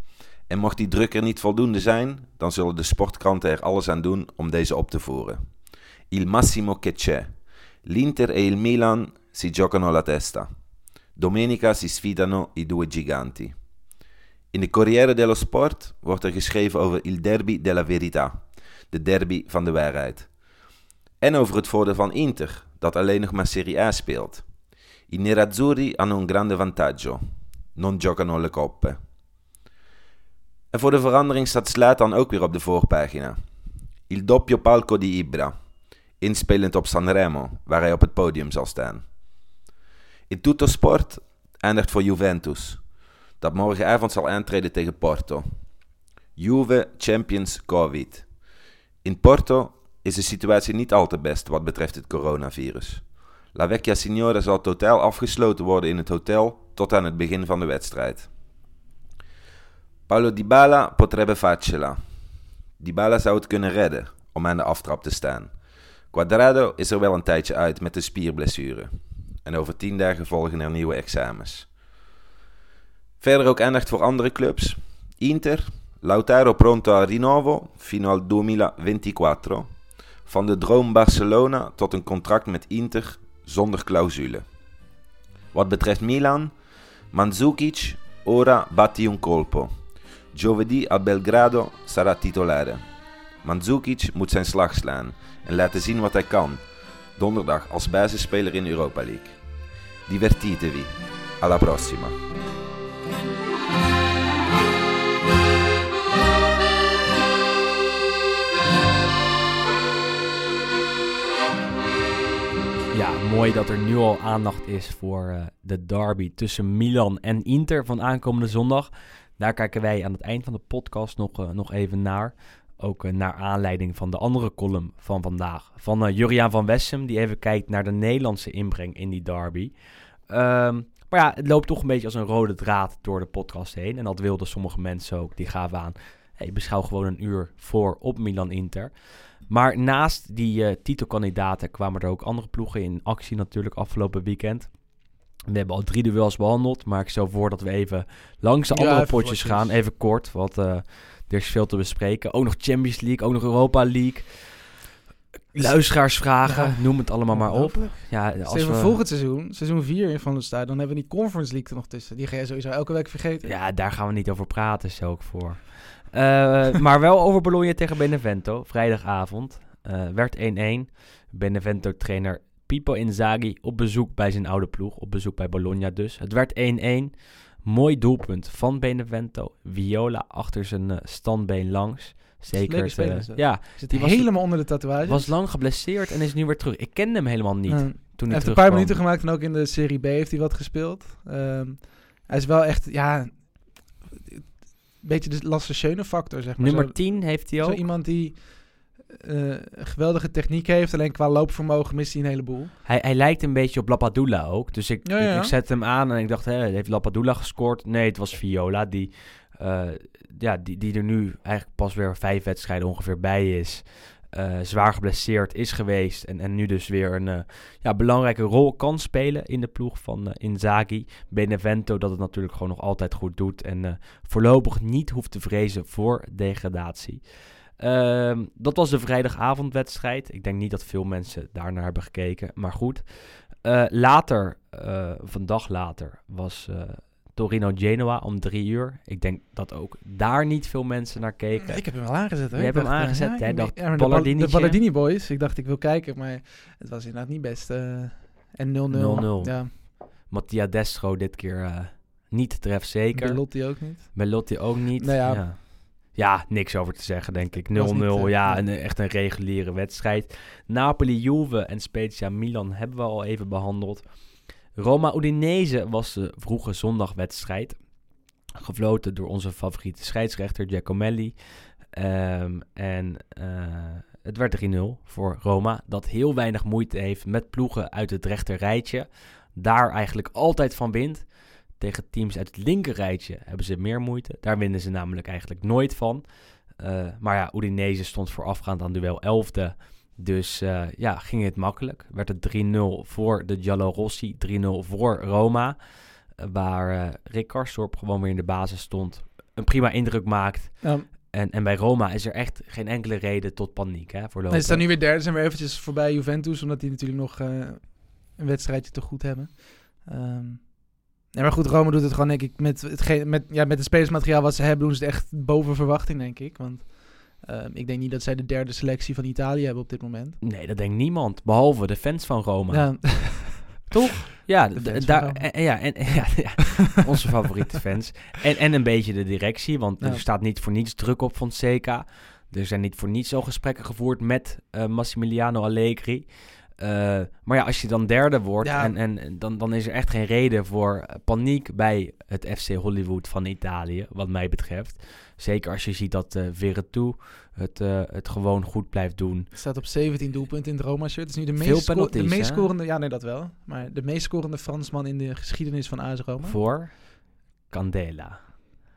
S3: En mocht die druk er niet voldoende zijn, dan zullen de sportkranten er alles aan doen om deze op te voeren. Il massimo che c'è. L'Inter e il Milan si giocano la testa. Domenica si sfidano i due giganti. In de Corriere dello Sport wordt er geschreven over il derby della verità, de derby van de waarheid. En over het voordeel van Inter, dat alleen nog maar Serie A speelt. I nerazzurri hanno un grande vantaggio. Non giocano le coppe. En voor de verandering staat Slatan ook weer op de voorpagina. Il doppio palco di Ibra. Inspelend op Sanremo, waar hij op het podium zal staan. In Tutto Sport eindigt voor Juventus, dat morgenavond zal aantreden tegen Porto. Juve Champions Covid. In Porto is de situatie niet al te best wat betreft het coronavirus. La Vecchia Signora zal totaal afgesloten worden in het hotel tot aan het begin van de wedstrijd. Paulo Dybala potrebbe farcela. Dybala zou het kunnen redden om aan de aftrap te staan. Quadrado is er wel een tijdje uit met een spierblessure. En over tien dagen volgen er nieuwe examens. Verder ook aandacht voor andere clubs. Inter, Lautaro pronto al rinnovo fino al 2024. Van de droom Barcelona tot een contract met Inter zonder clausule. Wat betreft Milan, Mandzukic ora batti un colpo. Giovedì a Belgrado sarà titolare. Mandzukic moet zijn slag slaan en laten zien wat hij kan. Donderdag als basisspeler in Europa League. Divertitevi. Alla prossima.
S1: Ja, mooi dat er nu al aandacht is voor eh, de derby tussen Milan en Inter van aankomende zondag. Daar kijken wij aan het eind van de podcast nog, eh, nog even naar. Ook eh, naar aanleiding van de andere column van vandaag. Van Juriaan van Wessem, die even kijkt naar de Nederlandse inbreng in die derby. Ehm, maar ja, het loopt toch een beetje als een rode draad door de podcast heen. En dat wilden sommige mensen ook. Die gaven aan, hey, beschouw gewoon een uur voor op Milan-Inter. Maar naast die eh, titelkandidaten kwamen er ook andere ploegen in actie natuurlijk afgelopen weekend. We hebben al drie duels behandeld, maar ik stel voor dat we even langs de andere potjes gaan. Even kort, want eh, er is veel te bespreken. Ook nog Champions League, ook nog Europa League. Luisteraarsvragen,
S2: Ja.
S1: noem het allemaal maar op. Ja, als we,
S2: volgend seizoen, seizoen 4 van de stad, dan hebben we die Conference League er nog tussen. Die ga je sowieso elke week vergeten.
S1: ja, daar gaan we niet over praten, stel ik voor. Eh, maar wel over Bologna tegen Benevento, vrijdagavond. Eh, werd 1-1. Benevento-trainer Pipo Inzaghi op bezoek bij zijn oude ploeg. Op bezoek bij Bologna dus. Het werd 1-1. Mooi doelpunt van Benevento. Viola achter zijn eh, standbeen langs. Zeker. ja,
S2: Zit
S1: die was-
S2: helemaal onder de tatoeage.
S1: was lang geblesseerd en is nu weer terug. Ik kende hem helemaal niet toen
S2: Hij heeft een paar minuten gemaakt en ook in de Serie B heeft hij wat gespeeld. Ehm, hij is wel echt, ja, beetje de Lasse Schöne factor, zeg maar.
S1: Nummer
S2: Zo-
S1: 10 heeft hij
S2: Zo
S1: ook.
S2: iemand die eh, geweldige techniek heeft, alleen qua loopvermogen mist hij een heleboel.
S1: Hij, hij lijkt een beetje op Lapadula ook. Dus ik,
S2: Ja, ja.
S1: ik, ik zette hem aan en ik dacht, hè, heeft Lapadula gescoord? Nee, het was Viola die, eh, ja, die, die er nu eigenlijk pas weer vijf wedstrijden ongeveer bij is. Eh, zwaar geblesseerd is geweest en, en nu dus weer een eh, ja, belangrijke rol kan spelen in de ploeg van eh, Inzaghi. Benevento dat het natuurlijk gewoon nog altijd goed doet en voorlopig niet hoeft te vrezen voor degradatie. Ehm, dat was de vrijdagavondwedstrijd. Ik denk niet dat veel mensen daarnaar hebben gekeken, maar goed. Later, een dag later, was eh, Torino-Genoa om drie uur. Ik denk dat ook daar niet veel mensen naar keken.
S2: Ik heb hem wel aangezet. Hoor.
S1: Je
S2: Ik
S1: hebt hem
S2: dacht, eh,
S1: aangezet,
S2: ja, maar de Ballardini Boys. Ik dacht, ik wil kijken, maar het was inderdaad niet best. eh, en 0-0.
S1: 0-0.
S2: Ja,
S1: Mattia Destro dit keer eh, niet trefzeker.
S2: Belotti ook niet.
S1: Belotti ook niet.
S2: Nou ja.
S1: ja. Ja, niks over te zeggen, denk ik. 0-0,
S2: Was niet, eh,
S1: ja, een, echt een reguliere wedstrijd. Napoli, Juve en Spezia Milan hebben we al even behandeld. Roma-Udinese was de vroege zondagwedstrijd. Gefloten door onze favoriete scheidsrechter Giacomelli. Ehm, en eh, het werd 3-0 voor Roma. Dat heel weinig moeite heeft met ploegen uit het rechter rijtje. Daar eigenlijk altijd van wint. Tegen teams uit het linker rijtje hebben ze meer moeite. Daar winnen ze namelijk eigenlijk nooit van. Eh, maar ja, Udinese stond voorafgaand aan duel 11e. Dus eh, ja, ging het makkelijk. Werd het 3-0 voor de Giallorossi, 3-0 voor Roma. Eh, waar eh Rick Karstorp gewoon weer in de basis stond. Een prima indruk maakt.
S2: Ja,
S1: En, en bij Roma is er echt geen enkele reden tot paniek hè, voorlopig.
S2: Nee, ze staan nu weer derde. Zijn weer eventjes voorbij Juventus. Omdat die natuurlijk nog een wedstrijdje te goed hebben. Ehm nee, maar goed, Rome doet het gewoon denk ik met, hetgeen, met, ja, met het spelersmateriaal wat ze hebben. Doen ze het echt boven verwachting denk ik. Want ehm, ik denk niet dat zij de derde selectie van Italië hebben op dit moment.
S1: Nee, dat denkt niemand. Behalve de fans van Roma.
S2: Ja,
S1: Toch? Ja, daar, en, ja, en, ja, ja, onze favoriete fans. En, en een beetje de directie, want er staat niet voor niets druk op Fonseca. Er zijn niet voor niets al gesprekken gevoerd met eh, Massimiliano Allegri. Eh, maar ja, als je dan derde wordt,
S2: Ja.
S1: en, en, dan, dan is er echt geen reden voor eh, paniek bij het FC Hollywood van Italië, wat mij betreft. Zeker als je ziet dat eh Veretout het, het gewoon goed blijft doen.
S2: staat op 17 doelpunten in het Roma-shirt. Het is nu de meest, sco- de meest scorende... Ja, nee, dat wel. Maar de meest scorende Fransman in de geschiedenis van AS Roma.
S1: Voor Candela.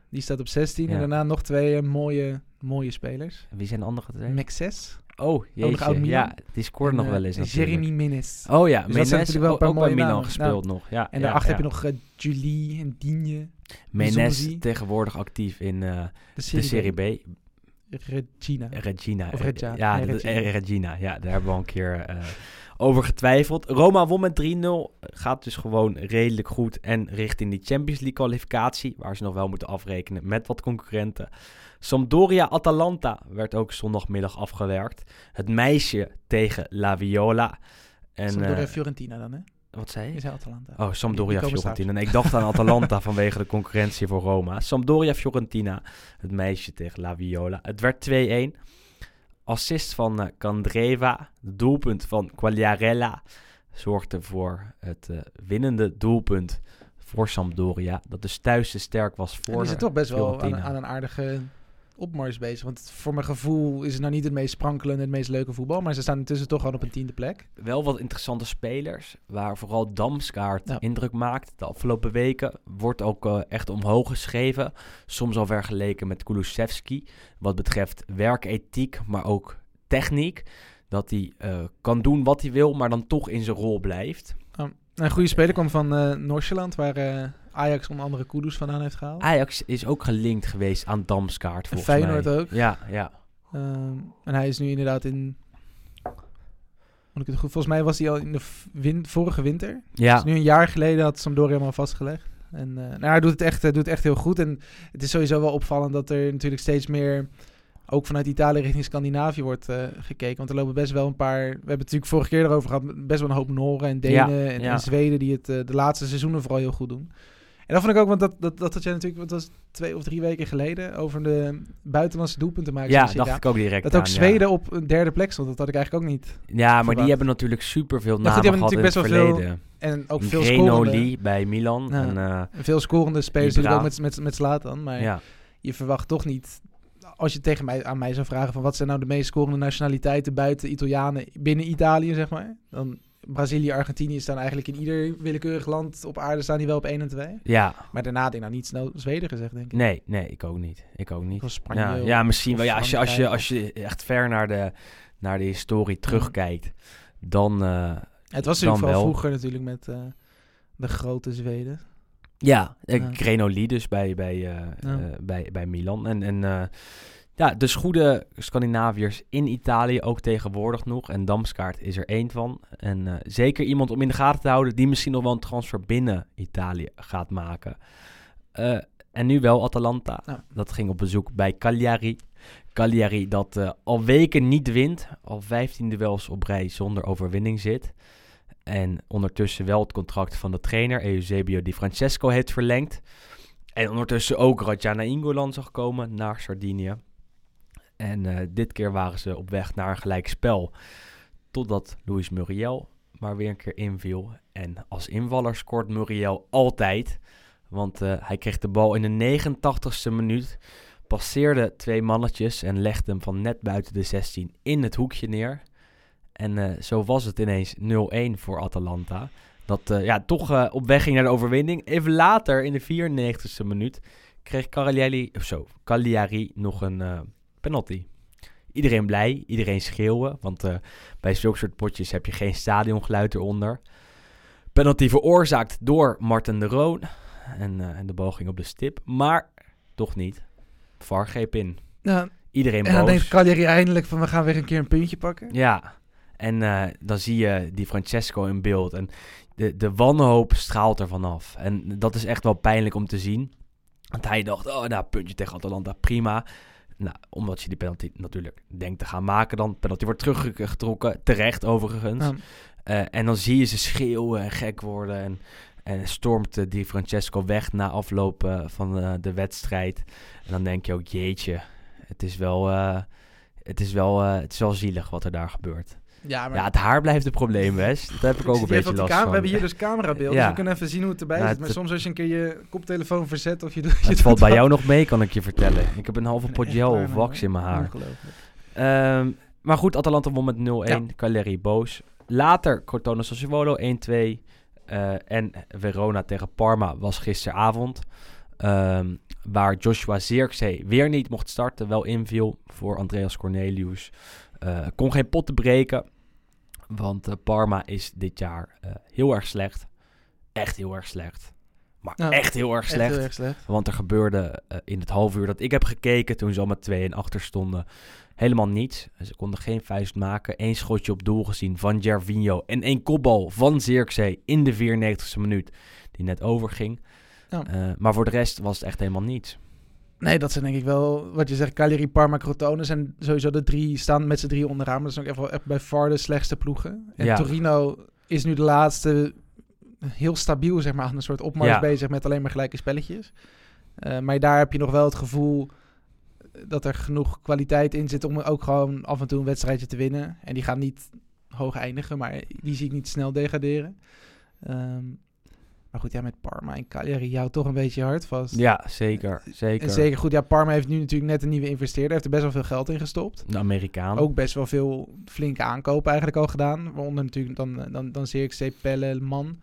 S2: Die staat op 16.
S1: Ja.
S2: En daarna nog twee mooie, mooie spelers.
S1: Wie zijn de andere twee?
S2: Maxes.
S1: Oh, jeetje.
S2: oud.
S1: Ja, die scoorde nog
S2: en,
S1: wel
S2: eh,
S1: eens natuurlijk.
S2: Jeremy Menes.
S1: Oh ja,
S2: Dus dat
S1: Menes
S2: natuurlijk wel een
S1: ook bij Milan
S2: namen.
S1: gespeeld nog. Ja,
S2: En daarachter heb je nog eh, Julie en Digne.
S1: Menes tegenwoordig actief in eh,
S2: De
S1: de
S2: Serie,
S1: B.
S2: Regina.
S1: Regina.
S2: Of Reggia.
S1: Ja,
S2: Nee, Regina.
S1: Regina. Ja, daar hebben we al een keer over getwijfeld. Roma won met 3-0. Gaat dus gewoon redelijk goed. En richting die Champions League kwalificatie. Waar ze nog wel moeten afrekenen met wat concurrenten. Sampdoria-Atalanta werd ook zondagmiddag afgewerkt. Het meisje tegen La Viola. En,
S2: En,
S1: eh,
S2: Fiorentina dan, hè?
S1: Wat zei je?
S2: Je zei Atalanta.
S1: Oh, Sampdoria Fiorentina. Nee, ik dacht aan Atalanta vanwege de concurrentie voor Roma. Sampdoria Fiorentina, het meisje tegen La Viola. Het werd 2-1. Assist van eh, Candreva. Het doelpunt van Quagliarella zorgde voor het eh, winnende doelpunt voor Sampdoria. Dat dus thuis te sterk was
S2: En
S1: voor
S2: die zit toch best wel aan, aan een aardige opmars bezig. Want voor mijn gevoel is het nou niet het meest sprankelende, het meest leuke voetbal. Maar ze staan intussen toch gewoon op een tiende plek.
S1: wel wat interessante spelers. Waar vooral Damskaart
S2: Ja.
S1: indruk maakt de afgelopen weken. Wordt ook eh, echt omhoog geschreven. Soms al vergeleken met Kulusevski. Wat betreft werkethiek, maar ook techniek. Dat hij eh, kan doen wat hij wil, maar dan toch in zijn rol blijft.
S2: Een goede speler kwam van eh Norsjeland, waar eh, Ajax onder andere Kudus vandaan heeft gehaald.
S1: Ajax is ook gelinkt geweest aan Damskaart, volgens
S2: Feyenoord
S1: mij.
S2: ook.
S1: Ja, ja.
S2: Ehm, en hij is nu inderdaad in... Moet ik het goed, volgens mij was hij al in de win, vorige winter.
S1: Ja,
S2: Dus nu een jaar geleden had Sampdoria hem al vastgelegd. En eh, nou, hij doet het, echt, hij doet het echt heel goed. En het is sowieso wel opvallend dat er natuurlijk steeds meer... ook vanuit Italië richting Scandinavië wordt eh, gekeken. Want er lopen best wel een paar... We hebben het natuurlijk vorige keer erover gehad... best wel een hoop Noren en Denen
S1: Ja,
S2: en,
S1: ja.
S2: en Zweden... die het eh, de laatste seizoenen vooral heel goed doen. En dat vond ik ook, want dat, dat, dat had jij natuurlijk... wat was het, twee of drie weken geleden... over de buitenlandse doelpunten maken.
S1: ja dacht ik ook direct
S2: Dat ook
S1: ja.
S2: Zweden op een derde plek stond. Dat had ik eigenlijk ook niet.
S1: Ja, maar
S2: verwacht.
S1: die hebben natuurlijk superveel
S2: Ja,
S1: namen
S2: die hebben
S1: gehad in het
S2: natuurlijk best wel
S1: verleden.
S2: En ook veel scorende,
S1: bij Milan.
S2: Ja.
S1: En, eh,
S2: veel scorende spelers ook met, met, met Zlatan. Maar
S1: ja.
S2: je verwacht toch niet... Als je tegen mij, aan mij zou vragen van wat zijn nou de meest scorende nationaliteiten buiten Italianen binnen Italië, zeg maar. Dan Brazilië, Argentinië staan eigenlijk in ieder willekeurig land op aarde staan die wel op 1 en 2.
S1: ja,
S2: Maar daarna had ik nou niet snel Zweden gezegd, denk ik.
S1: nee, nee, ik ook niet. Ik ook niet.
S2: Of Spanje.
S1: Ja, misschien wel. Ja, als, je, als, je, als je echt ver naar de, naar de historie terugkijkt, dan... eh,
S2: Het was natuurlijk
S1: wel.
S2: vroeger natuurlijk met eh, de grote Zweden.
S1: Ja, eh,
S2: Ja.
S1: Grenoli dus bij, bij, eh,
S2: Ja.
S1: eh, bij, bij Milan. En, en ja, dus goede Scandinaviërs in Italië ook tegenwoordig nog. En Damskaart is er één van. En zeker iemand om in de gaten te houden die misschien nog wel een transfer binnen Italië gaat maken. En nu wel Atalanta.
S2: Ja.
S1: Dat ging op bezoek bij Cagliari. Cagliari dat al weken niet wint. Al 15 duels op rij zonder overwinning zit. En ondertussen wel het contract van de trainer Eusebio Di Francesco heeft verlengd. En ondertussen ook Radjana Ingolan zag komen naar Sardinië. En eh, dit keer waren ze op weg naar een gelijk spel. Totdat Luis Muriel maar weer een keer inviel. En als invaller scoort Muriel altijd. Want eh, hij kreeg de bal in de 89ste minuut. Passeerde twee mannetjes en legde hem van net buiten de 16 in het hoekje neer. En eh, zo was het ineens 0-1 voor Atalanta. Dat eh, ja, toch eh, op weg ging naar de overwinning. Even later, in de 94ste minuut, kreeg Cagliari, of zo, Cagliari nog een penalty. Iedereen blij, iedereen schreeuwen. Want bij zulke soort potjes heb je geen stadiongeluid eronder. Penalty veroorzaakt door Martin de Roon. En, en de bal ging op de stip. Maar toch niet. VAR greep in.
S2: Ja,
S1: Iedereen
S2: en dan
S1: boos.
S2: denkt Cagliari eindelijk van we gaan weer een keer een puntje pakken.
S1: Ja, en eh, dan zie je die Francesco in beeld. En de, de wanhoop straalt er vanaf. En dat is echt wel pijnlijk om te zien. Want hij dacht, oh, nou, puntje tegen Atalanta, prima. Nou, omdat je die penalty natuurlijk denkt te gaan maken dan. Penalty wordt teruggetrokken, terecht overigens.
S2: Ja.
S1: Eh, en dan zie je ze schreeuwen en gek worden. En, en stormt eh, die Francesco weg na afloop eh, van de wedstrijd. En dan denk je ook, jeetje, het is wel, het is wel, het is wel zielig wat er daar gebeurt.
S2: Ja, maar
S1: Ja, het haar blijft een probleem, Wes. Dat heb ik ook een beetje last van.
S2: We hebben hier dus camerabeeld,
S1: Ja.
S2: dus we kunnen even zien hoe het erbij
S1: Nou,
S2: zit. Maar
S1: het-
S2: soms als je een keer je koptelefoon verzet of je
S1: Het valt bij jou nog mee, kan ik je vertellen. Ik heb een halve pot gel of wax in mijn haar. Ehm, maar goed, Atalanta won met 0-1.
S2: Ja.
S1: Cagliari boos. Later Crotone Sassuolo 1-2. eh, en Verona tegen Parma was gisteravond. Ehm, waar Joshua Zirkzee weer niet mocht starten. Wel inviel voor Andreas Cornelius. Eh, kon geen pot te breken. Want eh, Parma is dit jaar eh, heel erg slecht. Echt heel erg slecht. Maar echt heel erg
S2: Echt
S1: slecht.
S2: heel erg slecht.
S1: Want er gebeurde eh, in het half uur dat ik heb gekeken, toen ze al met 2 en achter stonden, helemaal niets. Ze konden geen vuist maken. Eén schotje op doel gezien van Gervinho en één kopbal van Zirkzee in de 94ste minuut, die net overging.
S2: Ja.
S1: Maar voor de rest was het echt helemaal niets.
S2: Nee, dat zijn denk ik wel, wat je zegt, Cagliari, Parma, Crotone zijn sowieso de drie, staan met z'n drie onderaan. Maar dat zijn ook echt wel echt bij far de slechtste ploegen. En
S1: Ja.
S2: Torino is nu de laatste heel stabiel zeg maar, aan een soort opmars
S1: Ja.
S2: bezig met alleen maar gelijke spelletjes. Eh, maar daar heb je nog wel het gevoel dat er genoeg kwaliteit in zit om ook gewoon af en toe een wedstrijdje te winnen. En die gaan niet hoog eindigen, maar die zie ik niet snel degraderen. Ehm, maar goed, ja, met Parma en Cagliari jou toch een beetje je hart vast.
S1: Ja, zeker. Zeker.
S2: En zeker goed, ja, Parma heeft nu natuurlijk net een nieuwe investeerder. heeft er best wel veel geld in gestopt.
S1: De Amerikaan.
S2: Ook best wel veel flinke aankopen eigenlijk al gedaan. Waaronder natuurlijk dan, dan, dan Zirkzee, Pelle, Man.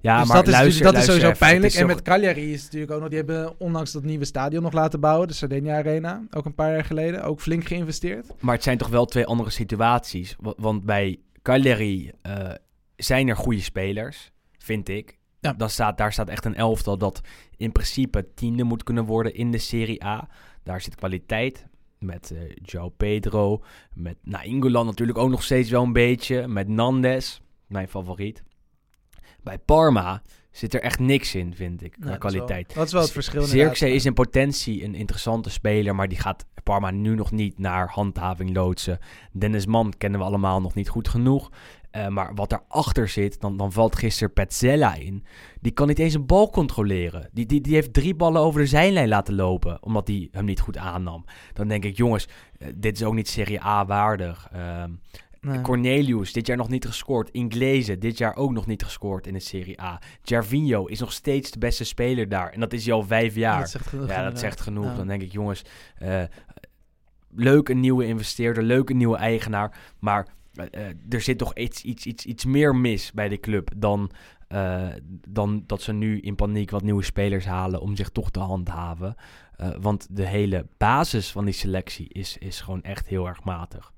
S1: ja,
S2: dus
S1: maar
S2: dat is,
S1: luister,
S2: dat is sowieso pijnlijk.
S1: Is
S2: En met Cagliari is natuurlijk ook nog... Die hebben onlangs dat nieuwe stadion nog laten bouwen. De Sardinia Arena. Ook een paar jaar geleden. Ook flink geïnvesteerd.
S1: Maar het zijn toch wel twee andere situaties. Wa- Want bij Cagliari eh, zijn er goede spelers, vind ik.
S2: Ja.
S1: Dan staat, daar staat echt een elftal dat in principe tiende moet kunnen worden in de Serie A. Daar zit kwaliteit met eh João Pedro. Met Nainggolan natuurlijk ook nog steeds wel een beetje. Met Nandes, mijn favoriet. Bij Parma zit er echt niks in, vind ik, qua
S2: is wel-
S1: kwaliteit.
S2: Dat is wel het verschil
S1: Zirkzee is in potentie een interessante speler, maar die gaat Parma nu nog niet naar handhaving loodsen. Dennis Mann kennen we allemaal nog niet goed genoeg. Eh, maar wat daarachter zit, dan, dan valt gisteren Petzella in. Die kan niet eens een bal controleren. Die, die, die heeft drie ballen over de zijlijn laten lopen, omdat hij hem niet goed aannam. Dan denk ik, jongens, eh, dit is ook niet Serie A waardig. Ehm,
S2: Nee.
S1: Cornelius, dit jaar nog niet gescoord. Inglese, dit jaar ook nog niet gescoord in de Serie A. Gervinho is nog steeds de beste speler daar. En dat is hij al vijf jaar.
S2: Dat zegt genoeg,
S1: Ja, dat zegt genoeg.
S2: Ja.
S1: Dan denk ik, jongens, eh, leuk een nieuwe investeerder, leuk een nieuwe eigenaar. Maar er zit toch iets, iets, iets, iets meer mis bij de club dan, eh, dan dat ze nu in paniek wat nieuwe spelers halen om zich toch te handhaven. Eh, want de hele basis van die selectie is, is gewoon echt heel erg matig,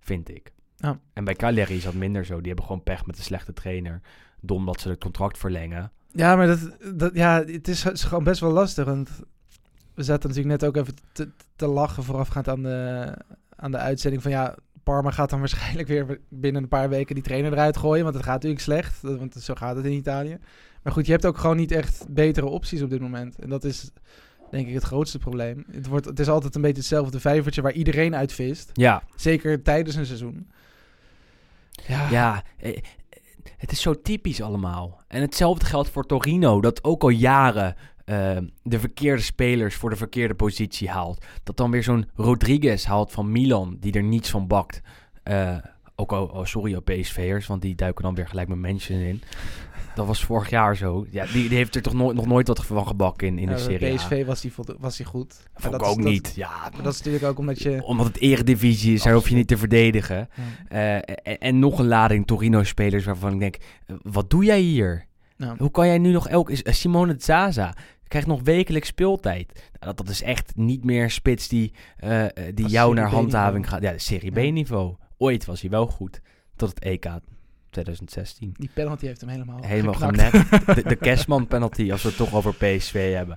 S1: vind ik.
S2: Ja.
S1: En bij Cagliari is dat minder zo. Die hebben gewoon pech met een slechte trainer. Dom dat ze het contract verlengen.
S2: Ja, maar dat, dat, ja, het is, is gewoon best wel lastig. Want we zaten natuurlijk net ook even te, te lachen voorafgaand aan de, aan de uitzending van ja, Parma gaat dan waarschijnlijk weer binnen een paar weken die trainer eruit gooien. Want het gaat natuurlijk slecht, want zo gaat het in Italië. Maar goed, je hebt ook gewoon niet echt betere opties op dit moment. En dat is denk ik het grootste probleem. Het, wordt, het is altijd een beetje hetzelfde vijvertje waar iedereen uit vist.
S1: Ja,
S2: Zeker tijdens een seizoen. Ja,
S1: Ja, eh, het is zo typisch allemaal. En hetzelfde geldt voor Torino, dat ook al jaren eh, de verkeerde spelers voor de verkeerde positie haalt. Dat dan weer zo'n Rodriguez haalt van Milan, die er niets van bakt. Eh, ook al, oh, sorry op PSV'ers, want die duiken dan weer gelijk met mensen in. Dat was vorig jaar zo. Ja, die, die heeft er toch nooit, nog nooit wat van gebakken in, in de
S2: Ja,
S1: Serie.
S2: PSV was hij voldo- was goed.
S1: Vond ik
S2: is-
S1: ook
S2: dat-
S1: niet. Ja,
S2: Maar dat is natuurlijk ook omdat je...
S1: omdat het eredivisie is, daar hoef je niet te verdedigen.
S2: Ja.
S1: Eh, en, en nog een lading Torino-spelers waarvan ik denk, eh, wat doe jij hier? Hoe kan jij nu nog elke... is- eh, Simone Zaza krijgt nog wekelijks speeltijd. Nou, dat, dat is echt niet meer spits die, eh, eh, die jou
S2: Serie
S1: naar handhaving gaat. Ja, Serie
S2: Ja.
S1: B-niveau. Ooit was hij wel goed. Tot het EK 2016.
S2: Die penalty heeft hem helemaal
S1: Helemaal
S2: geknakt.
S1: De, de Kerstman penalty, als we het toch over PSV hebben.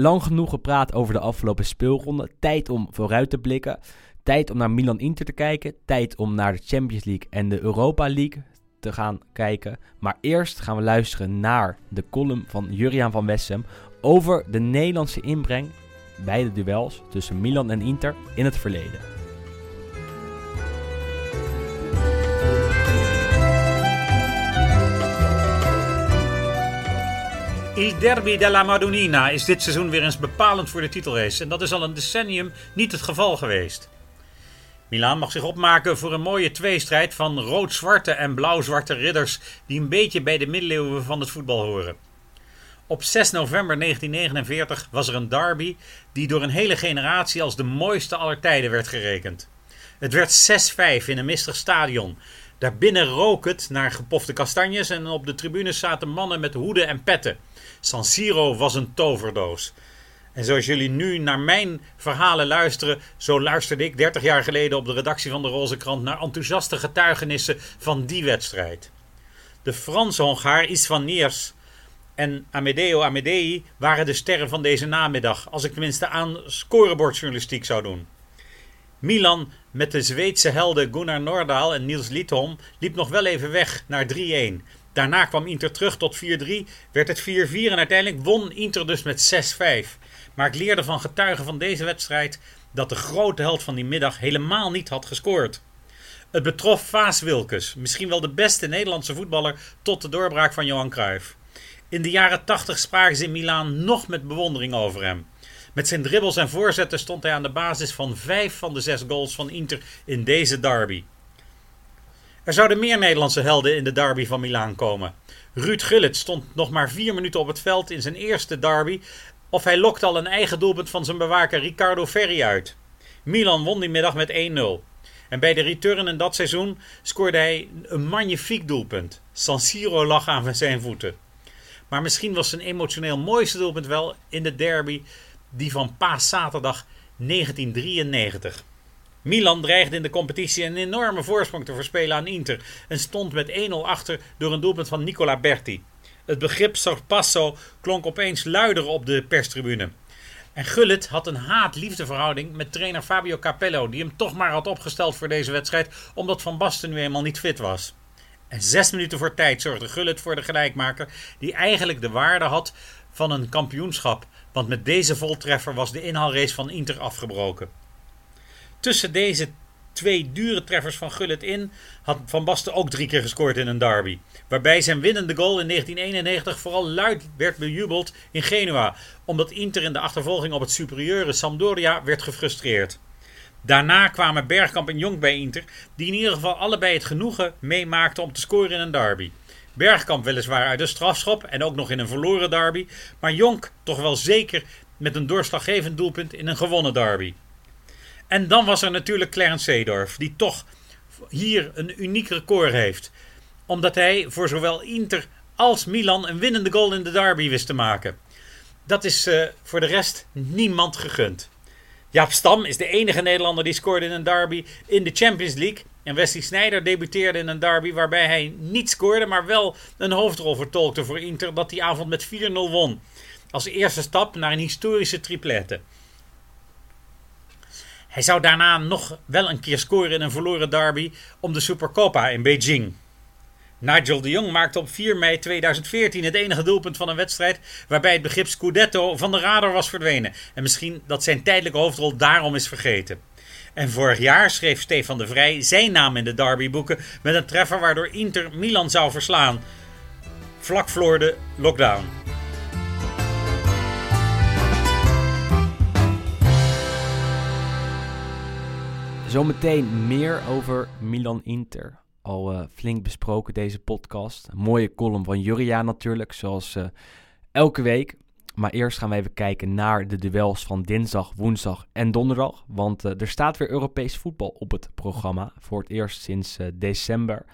S1: Lang genoeg gepraat over de afgelopen speelronde. Tijd om vooruit te blikken. Tijd om naar Milan-Inter te kijken. Tijd om naar de Champions League en de Europa League te gaan kijken. Maar eerst gaan we luisteren naar de column van Juriaan van Wessem... over de Nederlandse inbreng bij de duels tussen Milan en Inter in het verleden.
S4: Il Derby della Madonnina is dit seizoen weer eens bepalend voor de titelrace. En dat is al een decennium niet het geval geweest. Milaan mag zich opmaken voor een mooie tweestrijd van rood-zwarte en blauw-zwarte ridders die een beetje bij de middeleeuwen van het voetbal horen. Op 6 november 1949 was er een derby die door een hele generatie als de mooiste aller tijden werd gerekend. Het werd 6-5 in een mistig stadion. Daarbinnen rook het naar gepofte kastanjes en op de tribunes zaten mannen met hoeden en petten. San Siro was een toverdoos. En zoals jullie nu naar mijn verhalen luisteren, zo luisterde ik 30 jaar geleden op de redactie van de Roze Krant naar enthousiaste getuigenissen van die wedstrijd. De Franse Hongaar Istvan Niers en Amedeo Amedei waren de sterren van deze namiddag, als ik tenminste aan scorebordjournalistiek zou doen. Milan met de Zweedse helden Gunnar Nordahl en Niels Lidholm liep nog wel even weg naar 3-1. Daarna kwam Inter terug tot 4-3, werd het 4-4 en uiteindelijk won Inter dus met 6-5. Maar ik leerde van getuigen van deze wedstrijd dat de grote held van die middag helemaal niet had gescoord. Het betrof Vaas Wilkes, misschien wel de beste Nederlandse voetballer tot de doorbraak van Johan Cruijff. In de jaren 80 spraken ze in Milaan nog met bewondering over hem. Met zijn dribbels en voorzetten stond hij aan de basis van vijf van de zes goals van Inter in deze derby. Er zouden meer Nederlandse helden in de derby van Milaan komen. Ruud Gullit stond nog maar vier minuten op het veld in zijn eerste derby. Of hij lokte al een eigen doelpunt van zijn bewaker Ricardo Ferri uit. Milan won die middag met 1-0. En bij de return in dat seizoen scoorde hij een magnifiek doelpunt. San Siro lag aan zijn voeten. Maar misschien was zijn emotioneel mooiste doelpunt wel in de derby, die van paaszaterdag 1993. Milan dreigde in de competitie een enorme voorsprong te verspelen aan Inter en stond met 1-0 achter door een doelpunt van Nicola Berti. Het begrip sorpasso klonk opeens luider op de perstribune. En Gullit had een haat-liefdeverhouding met trainer Fabio Capello, die hem toch maar had opgesteld voor deze wedstrijd, omdat Van Basten nu eenmaal niet fit was. En zes minuten voor tijd zorgde Gullit voor de gelijkmaker, die eigenlijk de waarde had van een kampioenschap, want met deze voltreffer was de inhaalrace van Inter afgebroken. Tussen deze twee dure treffers van Gullit in had Van Basten ook drie keer gescoord in een derby. Waarbij zijn winnende goal in 1991 vooral luid werd bejubeld in Genua, omdat Inter in de achtervolging op het superieure Sampdoria werd gefrustreerd. Daarna kwamen Bergkamp en Jonk bij Inter, die in ieder geval allebei het genoegen meemaakten om te scoren in een derby. Bergkamp weliswaar uit de strafschop en ook nog in een verloren derby, maar Jonk toch wel zeker met een doorslaggevend doelpunt in een gewonnen derby. En dan was er natuurlijk Clarence Seedorf, die toch hier een uniek record heeft. Omdat hij voor zowel Inter als Milan een winnende goal in de derby wist te maken. Dat is uh, voor de rest niemand gegund. Jaap Stam is de enige Nederlander die scoorde in een derby in de Champions League. En Wesley Sneijder debuteerde in een derby waarbij hij niet scoorde, maar wel een hoofdrol vertolkte voor Inter dat die avond met 4-0 won. Als eerste stap naar een historische triplette. Hij zou daarna nog wel een keer scoren in een verloren derby om de Supercopa in Beijing. Nigel de Jong maakte op 4 mei 2014 het enige doelpunt van een wedstrijd waarbij het begrip Scudetto van de radar was verdwenen. En misschien dat zijn tijdelijke hoofdrol daarom is vergeten. En vorig jaar schreef Stefan de Vrij zijn naam in de derbyboeken met een treffer waardoor Inter Milan zou verslaan. Vlak voor de lockdown.
S1: Zometeen meer over Milan-Inter. Al uh, flink besproken deze podcast. Een mooie column van Juria natuurlijk, zoals uh, elke week. Maar eerst gaan we even kijken naar de duels van dinsdag, woensdag en donderdag. Want uh, er staat weer Europees voetbal op het programma. Voor het eerst sinds december.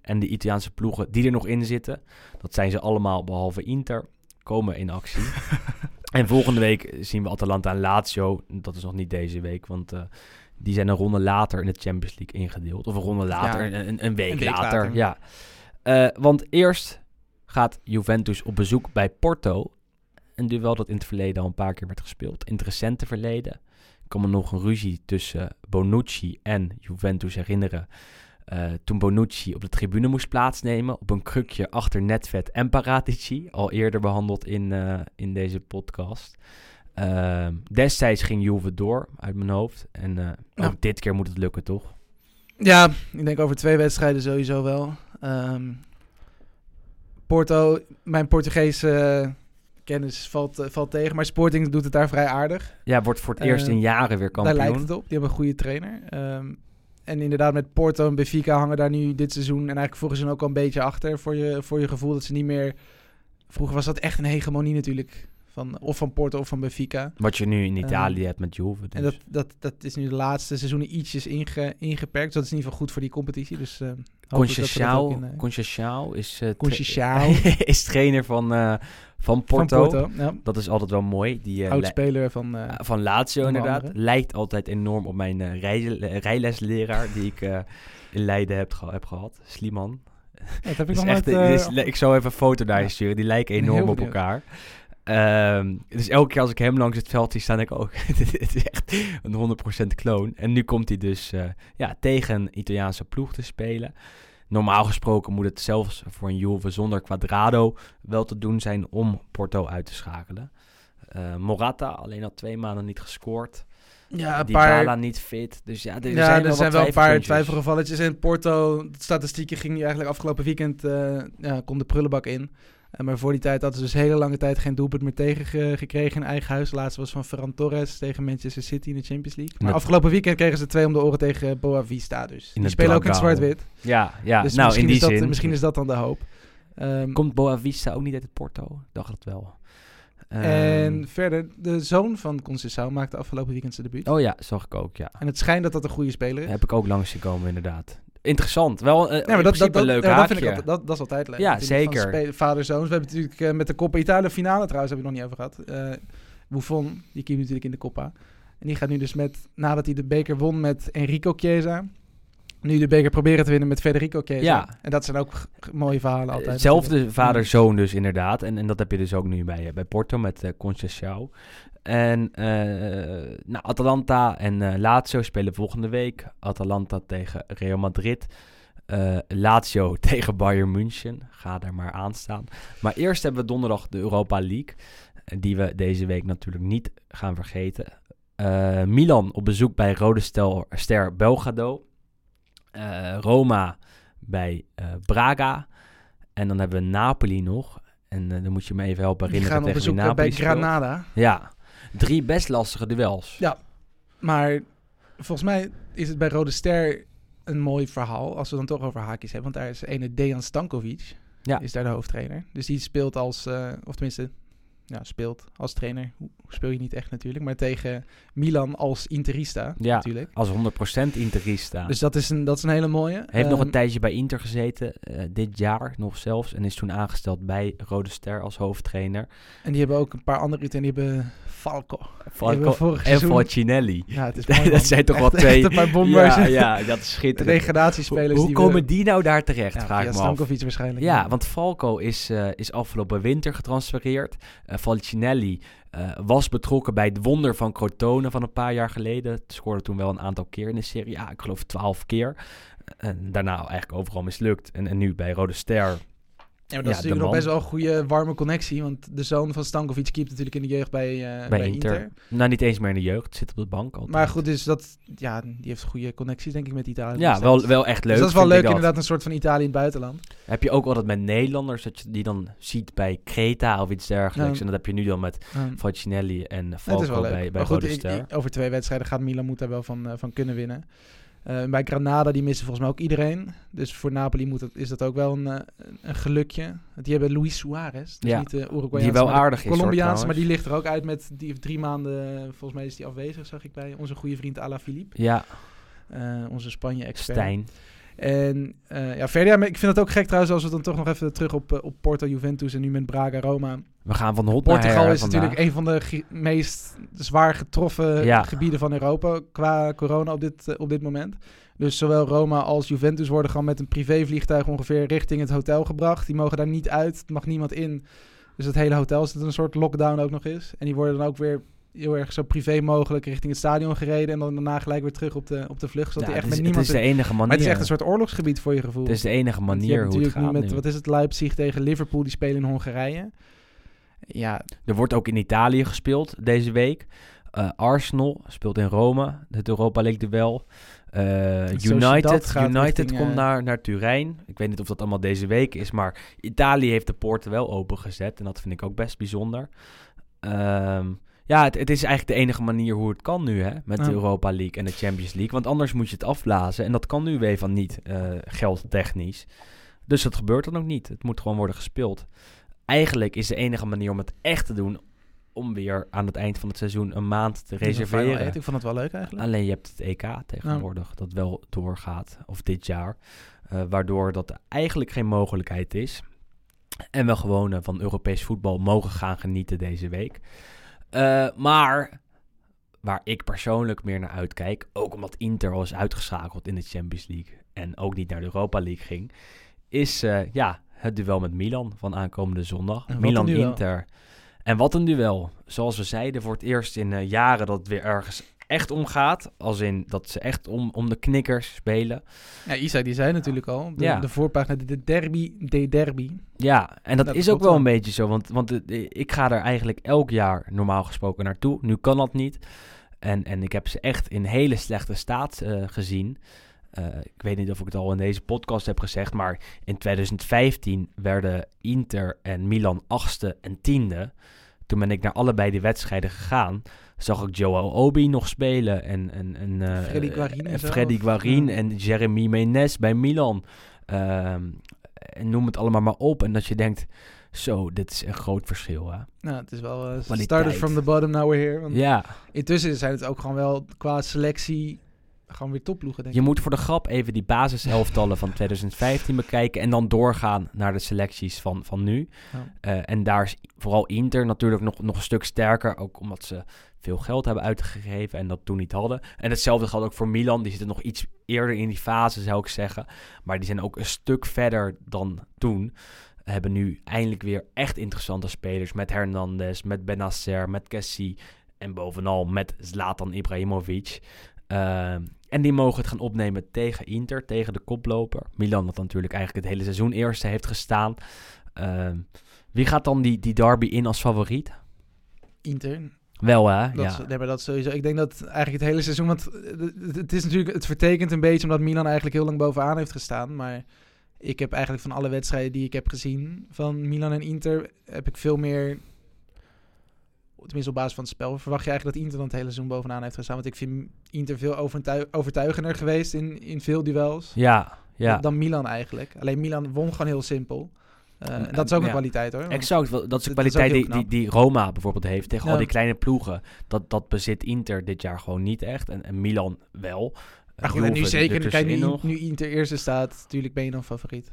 S1: En de Italiaanse ploegen die er nog in zitten, dat zijn ze allemaal behalve Inter, komen in actie. en volgende week zien we Atalanta en Lazio. Dat is nog niet deze week, want die zijn een ronde later in de Champions League ingedeeld. Of een ronde later,
S2: Ja,
S1: een, een, week
S2: een week
S1: later.
S2: later.
S1: Ja. Eh, want eerst gaat Juventus op bezoek bij Porto. Een duel dat in het verleden al een paar keer werd gespeeld. In het recente verleden. Ik kan me nog een ruzie tussen Bonucci en Juventus herinneren. eh, toen Bonucci op de tribune moest plaatsnemen. Op een krukje achter Netvet en Paratici. Al eerder behandeld in, eh, in deze podcast. Ehm, destijds ging Juve door, uit mijn hoofd. En eh,
S2: Ja.
S1: ook dit keer moet het lukken, toch?
S2: Ja, ik denk over twee wedstrijden sowieso wel. Ehm, Porto, mijn Portugese eh, kennis valt, eh, valt tegen, maar Sporting doet het daar vrij aardig.
S1: Ja, wordt voor het eerst in jaren weer kampioen.
S2: Daar lijkt het op. Die hebben een goede trainer. Ehm, en inderdaad, met Porto en Benfica hangen daar nu dit seizoen en eigenlijk vorig seizoen ook al een beetje achter. Voor je, voor je gevoel dat ze niet meer... Vroeger was dat echt een hegemonie natuurlijk. Van, of van Porto of van Benfica.
S1: Wat je nu in
S2: Eh,
S1: Italië hebt met Juve. Dus.
S2: En dat, dat, dat is nu de laatste seizoenen ietsjes inge, ingeperkt. Dus dat is in ieder geval goed voor die competitie. Dus uh,
S1: Conceição is, uh,
S2: Conceição.
S1: is trainer van, uh, van Porto.
S2: Van Porto ja.
S1: Dat is altijd wel mooi. Die, uh,
S2: Oudspeler van... Uh,
S1: van Lazio inderdaad.
S2: andere.
S1: Lijkt altijd enorm op mijn uh, rij, rijlesleraar die ik uh, in Leiden heb, ge heb gehad. Sliman.
S2: dat heb ik nog
S1: echt,
S2: met,
S1: is, ik zou even een foto naar je sturen. Die lijken enorm op elkaar. Um, dus elke keer als ik hem langs het veld zie, sta ik ook. Het is echt een 100% kloon. En nu komt hij dus uh, ja, tegen een Italiaanse ploeg te spelen. Normaal gesproken moet het zelfs voor een Juve zonder Quadrado wel te doen zijn om Porto uit te schakelen. Uh, Morata alleen al twee maanden niet gescoord.
S2: Ja, een
S1: Die
S2: paar...
S1: Bala niet fit. Dus ja, er
S2: ja,
S1: zijn
S2: er
S1: wel
S2: zijn wel een paar twijfelgevalletjes. En Porto, de statistieken ging nu eigenlijk afgelopen weekend, eh ja, kon de prullenbak in. Eh, maar voor die tijd hadden ze dus hele lange tijd geen doelpunt meer tegengekregen in eigen huis. De laatste was van Ferran Torres tegen Manchester City in de Champions League. Maar
S1: Met-
S2: afgelopen weekend kregen ze twee om de oren tegen Boa Vista. Dus die
S1: het
S2: spelen ook in zwart-wit.
S1: Ja, ja.
S2: dus
S1: nou
S2: misschien,
S1: in die
S2: is dat,
S1: zin.
S2: misschien is dat dan de hoop. Ehm,
S1: Komt Boa Vista ook niet uit het Porto? Dacht het wel. Ehm,
S2: en verder, de zoon van Conceição maakte afgelopen weekend zijn debuut.
S1: Oh ja, zag ik ook, ja.
S2: En het schijnt dat dat een goede speler is.
S1: Heb ik ook langs zien komen, inderdaad. Interessant. Wel uh,
S2: Ja, maar dat, dat, dat,
S1: een leuk
S2: ja, dat vind ik altijd, dat, dat is altijd leuk.
S1: Ja, zeker.
S2: Vader-zoons. We hebben natuurlijk eh, met de Coppa Italia finale trouwens, heb ik nog niet over gehad. Eh Buffon, die keept natuurlijk in de Coppa. En die gaat nu dus met, nadat hij de beker won met Enrico Chiesa, nu de beker proberen te winnen met Federico Chiesa.
S1: Ja.
S2: En dat zijn ook mooie verhalen altijd.
S1: Hetzelfde vader-zoon dus inderdaad. En, en dat heb je dus ook nu bij, eh, bij Porto met uh, Conceição. En eh, nou, Atalanta en eh, Lazio spelen volgende week. Atalanta tegen Real Madrid. Eh, Lazio tegen Bayern München. Ga er maar aan staan. Maar eerst hebben we donderdag de Europa League. Die we deze week natuurlijk niet gaan vergeten. Milan op bezoek bij Rode Stel, Ster Belgrado. Roma bij Braga. En dan hebben we Napoli nog. En dan moet je me even helpen
S2: Die
S1: herinneren
S2: gaan op bezoek
S1: Napoli
S2: bij
S1: speelt.
S2: Granada.
S1: Ja, drie best lastige duels.
S2: Ja. Maar volgens mij is het bij Rode Ster een mooi verhaal. Als we dan toch over haakjes hebben. Want daar is ene Dejan Stankovic.
S1: Ja.
S2: Is daar de hoofdtrainer. Dus die speelt als, eh, of tenminste, ja, speelt als trainer. Speel je niet echt natuurlijk. Maar tegen Milan als interista
S1: Ja,
S2: natuurlijk.
S1: als 100% Interista.
S2: Dus dat is een, dat is een hele mooie.
S1: Heeft nog
S2: Ehm,
S1: een tijdje bij Inter gezeten, eh, dit jaar nog zelfs. En is toen aangesteld bij Rode Ster als hoofdtrainer.
S2: En die hebben ook een paar andere. En die hebben Falco.
S1: Falco en Falcinelli.
S2: Ja, het is mooi,
S1: dat zijn toch wel twee...
S2: echt een bombers.
S1: Ja, ja, dat is schitterend.
S2: Degradatiespelers
S1: Hoe, komen
S2: we,
S1: die nou daar terecht,
S2: ja,
S1: vraag me af.
S2: Stankovic waarschijnlijk.
S1: Ja, want Falco is, eh, is afgelopen winter getransfereerd. Falcinelli eh, was betrokken bij het wonder van Crotone van een paar jaar geleden. Het scoorde toen wel een aantal keer in de serie. Ja, ik geloof twaalf keer. En daarna eigenlijk overal mislukt. En, en nu bij Rode Ster.
S2: Ja, maar dat
S1: Ja,
S2: is natuurlijk nog best wel een goede warme connectie. Want de zoon van Stankovic keept natuurlijk in de jeugd bij, eh,
S1: bij,
S2: bij
S1: Inter.
S2: Inter.
S1: Nou, niet eens meer in de jeugd. Zit op de bank altijd.
S2: Maar goed, dus dat, ja, die heeft goede connecties denk ik met Italië.
S1: Ja,
S2: nog
S1: wel, wel echt leuk.
S2: Dus dat is wel leuk
S1: dat.
S2: inderdaad, een soort van Italië in het buitenland.
S1: Heb je ook altijd met Nederlanders, dat je die dan ziet bij Creta of iets dergelijks.
S2: Ja.
S1: En dat heb je nu dan met
S2: Um,
S1: Falcinelli en Falco
S2: leuk.
S1: bij, bij
S2: maar goed, ik- ik- over twee wedstrijden gaat Milan moet daar wel van, eh, van kunnen winnen. Eh, bij Granada, die missen volgens mij ook iedereen. Dus voor Napoli moet het, is dat ook wel een, eh, een gelukje. Die hebben Luis Suarez. Dus
S1: Ja,
S2: niet de Uruguayaanse,
S1: die wel aardig is, hoor,
S2: Colombiaanse, maar die ligt er ook uit met die drie maanden. Volgens mij is die afwezig, zag ik bij onze goede vriend Ala Philippe.
S1: Ja,
S2: eh, onze Spanje-expert.
S1: Stijn.
S2: En eh, ja, verder, ja, ik vind het ook gek trouwens als we dan toch nog even terug op, eh, op Porto, Juventus en nu met Braga, Roma.
S1: We gaan van hot
S2: Portugal is
S1: vandaag.
S2: natuurlijk een van de meest zwaar getroffen
S1: Ja.
S2: gebieden van Europa qua corona op dit, eh, op dit moment. Dus zowel Roma als Juventus worden gewoon met een privévliegtuig ongeveer richting het hotel gebracht. Die mogen daar niet uit, mag niemand in. Dus het hele hotel zit een soort lockdown ook nog is. En die worden dan ook weer heel erg zo privé mogelijk richting het stadion gereden. En dan daarna gelijk weer terug op de, op de vlucht. Zodat
S1: Ja,
S2: echt
S1: het, is,
S2: met
S1: het
S2: niemand...
S1: is de enige manier.
S2: maar het is echt een soort oorlogsgebied voor je gevoel.
S1: Het is de enige manier hoe het gaat
S2: met,
S1: nu.
S2: wat is het, Leipzig tegen Liverpool, die spelen in Hongarije. Ja,
S1: Er wordt ook in Italië gespeeld deze week. Eh, Arsenal speelt in Rome, het Europa League duel. Eh,
S2: Sociedad
S1: United,
S2: gaat
S1: United
S2: richting,
S1: komt
S2: eh,
S1: naar, naar Turijn. Ik weet niet of dat allemaal deze week is, maar Italië heeft de poorten wel opengezet. En dat vind ik ook best bijzonder. Ehm, ja, het, het is eigenlijk de enige manier hoe het kan nu, hè? Met de. Europa League en de Champions League. Want anders moet je het afblazen. En dat kan nu weer van niet, eh geldtechnisch. Dus dat gebeurt dan ook niet. Het moet gewoon worden gespeeld. Eigenlijk is de enige manier om het echt te doen... om weer aan het eind van het seizoen een maand te reserveren.
S2: Ik vond het wel leuk eigenlijk.
S1: Alleen je hebt het EK tegenwoordig dat wel doorgaat, of dit jaar. eh, waardoor dat eigenlijk geen mogelijkheid is. En we gewoon eh, van Europees voetbal mogen gaan genieten deze week. Eh, maar waar ik persoonlijk meer naar uitkijk, ook omdat Inter al is uitgeschakeld in de Champions League en ook niet naar de Europa League ging, is eh, ja, het duel met Milan van aankomende zondag. Milan-Inter. En wat een duel. Zoals we zeiden, voor het eerst in eh, jaren dat het weer ergens echt om gaat. Als in dat ze echt om, om de knikkers spelen.
S2: Ja, Isaac die zei natuurlijk al, de,
S1: Ja.
S2: de voorpagina, de derby, de derby.
S1: Ja, en dat
S2: Dat
S1: is ook wel
S2: wel.
S1: een beetje zo. Want, want eh, ik ga er eigenlijk elk jaar normaal gesproken naartoe. Nu kan dat niet. En, en ik heb ze echt in hele slechte staat eh, gezien. Eh, ik weet niet of ik het al in deze podcast heb gezegd, maar in 2015 werden Inter en Milan achtste en tiende. Toen ben ik naar allebei die wedstrijden gegaan. Zag ik Joao Obi nog spelen en, en, en eh,
S2: Freddy Guarin en
S1: en
S2: zo,
S1: Freddy
S2: of-
S1: Guarin
S2: ja.
S1: en Jeremy Menez bij Milan. Ehm, en noem het allemaal maar op. En dat je denkt, zo, dit is een groot verschil. Hè?
S2: Nou, het is wel...
S1: Kwaliteit.
S2: started from the bottom, now we're here. Want
S1: Ja,
S2: Intussen zijn het ook gewoon wel qua selectie gewoon weer topploegen, denk
S1: je
S2: ik.
S1: moet voor de grap even die basiselftallen van 2015 bekijken. En dan doorgaan naar de selecties van, van nu.
S2: Ja.
S1: Eh, en daar is vooral Inter natuurlijk nog, nog een stuk sterker. Ook omdat ze veel geld hebben uitgegeven en dat toen niet hadden. En hetzelfde geldt ook voor Milan. Die zitten nog iets eerder in die fase, zou ik zeggen. Maar die zijn ook een stuk verder dan toen. Hebben nu eindelijk weer echt interessante spelers. Met Hernandez, met Benacer, met Cassie. En bovenal met Zlatan Ibrahimovic. Ehm, en die mogen het gaan opnemen tegen Inter, tegen de koploper. Milan, dat natuurlijk eigenlijk het hele seizoen eerste heeft gestaan. Ehm, wie gaat dan die, die derby in als favoriet?
S2: Inter.
S1: Wel hè?
S2: Dat,
S1: ja.
S2: is, nee, maar dat sowieso. Ik denk dat eigenlijk het hele seizoen... Want het is natuurlijk... Het vertekent een beetje omdat Milan eigenlijk heel lang bovenaan heeft gestaan. Maar ik heb eigenlijk van alle wedstrijden die ik heb gezien van Milan en Inter... heb ik veel meer... Tenminste op basis van het spel. Verwacht je eigenlijk dat Inter dan het hele seizoen bovenaan heeft gestaan? Want ik vind Inter veel overtuig- overtuigender geweest in, in veel duels.
S1: Ja, ja.
S2: Dan Milan eigenlijk. Alleen Milan won gewoon heel simpel. Eh, en dat is ook een
S1: Ja.
S2: kwaliteit hoor.
S1: Exact, dat is
S2: ook
S1: kwaliteit die, die, Roma bijvoorbeeld heeft tegen al die kleine ploegen. Dat, dat bezit Inter dit jaar gewoon niet echt. En, en Milan wel.
S2: Maar goed, en nu zeker, kijk, nu, nu Inter eerste staat, natuurlijk ben je dan favoriet.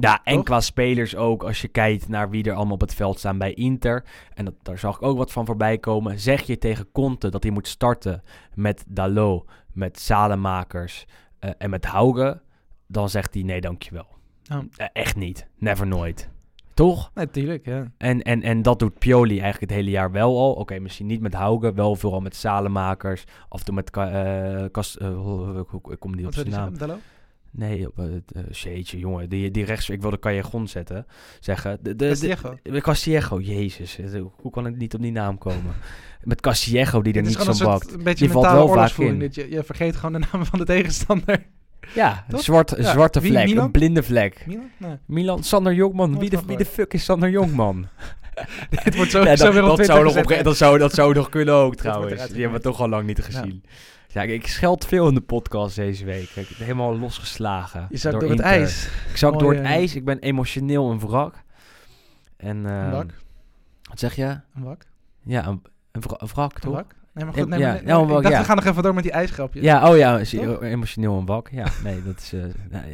S1: Ja, en
S2: Toch?
S1: qua spelers ook, als je kijkt naar wie er allemaal op het veld staan bij Inter. En dat, daar zag ik ook wat van voorbij komen. Zeg je tegen Conte dat hij moet starten met Dalot, met Salemakers eh, en met Hauge, dan zegt hij nee, dankjewel.
S2: Oh.
S1: Echt niet. Never nooit. Toch?
S2: Natuurlijk, ja.
S1: En, en, en dat doet Pioli eigenlijk het hele jaar wel al. Oké, misschien niet met Hauge, wel vooral met Salemakers. Af en toe met Ka- Kas... hoe- hoe- hoe- ik kom niet op zijn naam. Nee, op het uh, jongen. Die, die rechts... Ik wilde Callejon zetten. Zeggen. De, de,
S2: Castillejo.
S1: de, de Castillejo, jezus. Eh, Hoe kan ik niet op die naam komen? Met Castillejo die er
S2: Het
S1: niet zo bakt.
S2: een beetje
S1: Die valt wel vaak in.
S2: Dat je, je vergeet gewoon de naam van de tegenstander.
S1: Ja,
S2: Toch?
S1: zwart,
S2: Ja,
S1: zwarte vlek. Een blinde vlek.
S2: Milan? Nee.
S1: Milan, Sander Jongman. Wie de, wie de fuck is Sander Jongman?
S2: Dit wordt zo,
S1: dat,
S2: weer
S1: zou nog op, dat, zou, dat zou nog kunnen ook trouwens. Die hebben we toch al lang niet gezien. Ja, ik scheld veel in de podcast deze week. Ik ben helemaal losgeslagen.
S2: Je zakt door, het ijs.
S1: Ik zak door het
S2: eh,
S1: ijs. Ik ben emotioneel een wrak. En,
S2: Een
S1: ehm,
S2: wak.
S1: Wat zeg je?
S2: Een wak.
S1: Ja, een, een, wra- een wrak,
S2: Een
S1: toch?
S2: wak. Nee, maar
S1: Ja,
S2: goed. Nee,
S1: ja,
S2: nee,
S1: ja, een
S2: ik dacht,
S1: ja.
S2: we gaan nog even door met die ijsgrapjes.
S1: Ja, oh ja,
S2: Toch?
S1: emotioneel een wak. Ja, nee, dat is... eh.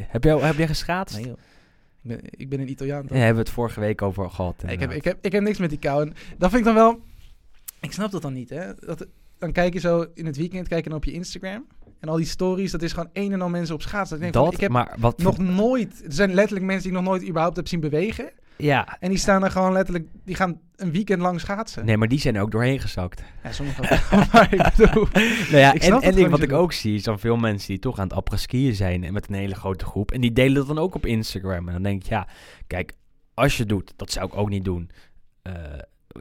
S1: Heb, jij, heb jij geschaatst?
S2: Nee, joh. Ik ben, een Italiaan.
S1: Ja,
S2: toch?
S1: hebben we het vorige week over gehad.
S2: Ik, heb, ik, heb, ik heb niks met die kou. En dat vind ik dan wel... Ik snap dat dan niet, hè. Dat, dan kijk je zo in het weekend kijk je dan op je Instagram. En al die stories, dat is gewoon een en al mensen op schaatsen. Dat ik denk van,
S1: dat,
S2: ik heb
S1: maar wat...
S2: nog nooit... Er zijn letterlijk mensen die ik nog nooit überhaupt heb zien bewegen.
S1: Ja,
S2: En die staan er gewoon letterlijk... Die gaan een weekend lang schaatsen.
S1: nee, maar die zijn er ook doorheen gezakt.
S2: Ja, sommige wel. maar ik bedoel...
S1: Nou ja,
S2: Ik
S1: en, en ik, wat ik ook zie, is dan veel mensen die toch aan het apres-skiën zijn en met een hele grote groep. En die delen dat dan ook op Instagram. En dan denk ik, ja, kijk, als je doet, dat zou ik ook niet doen. Eh,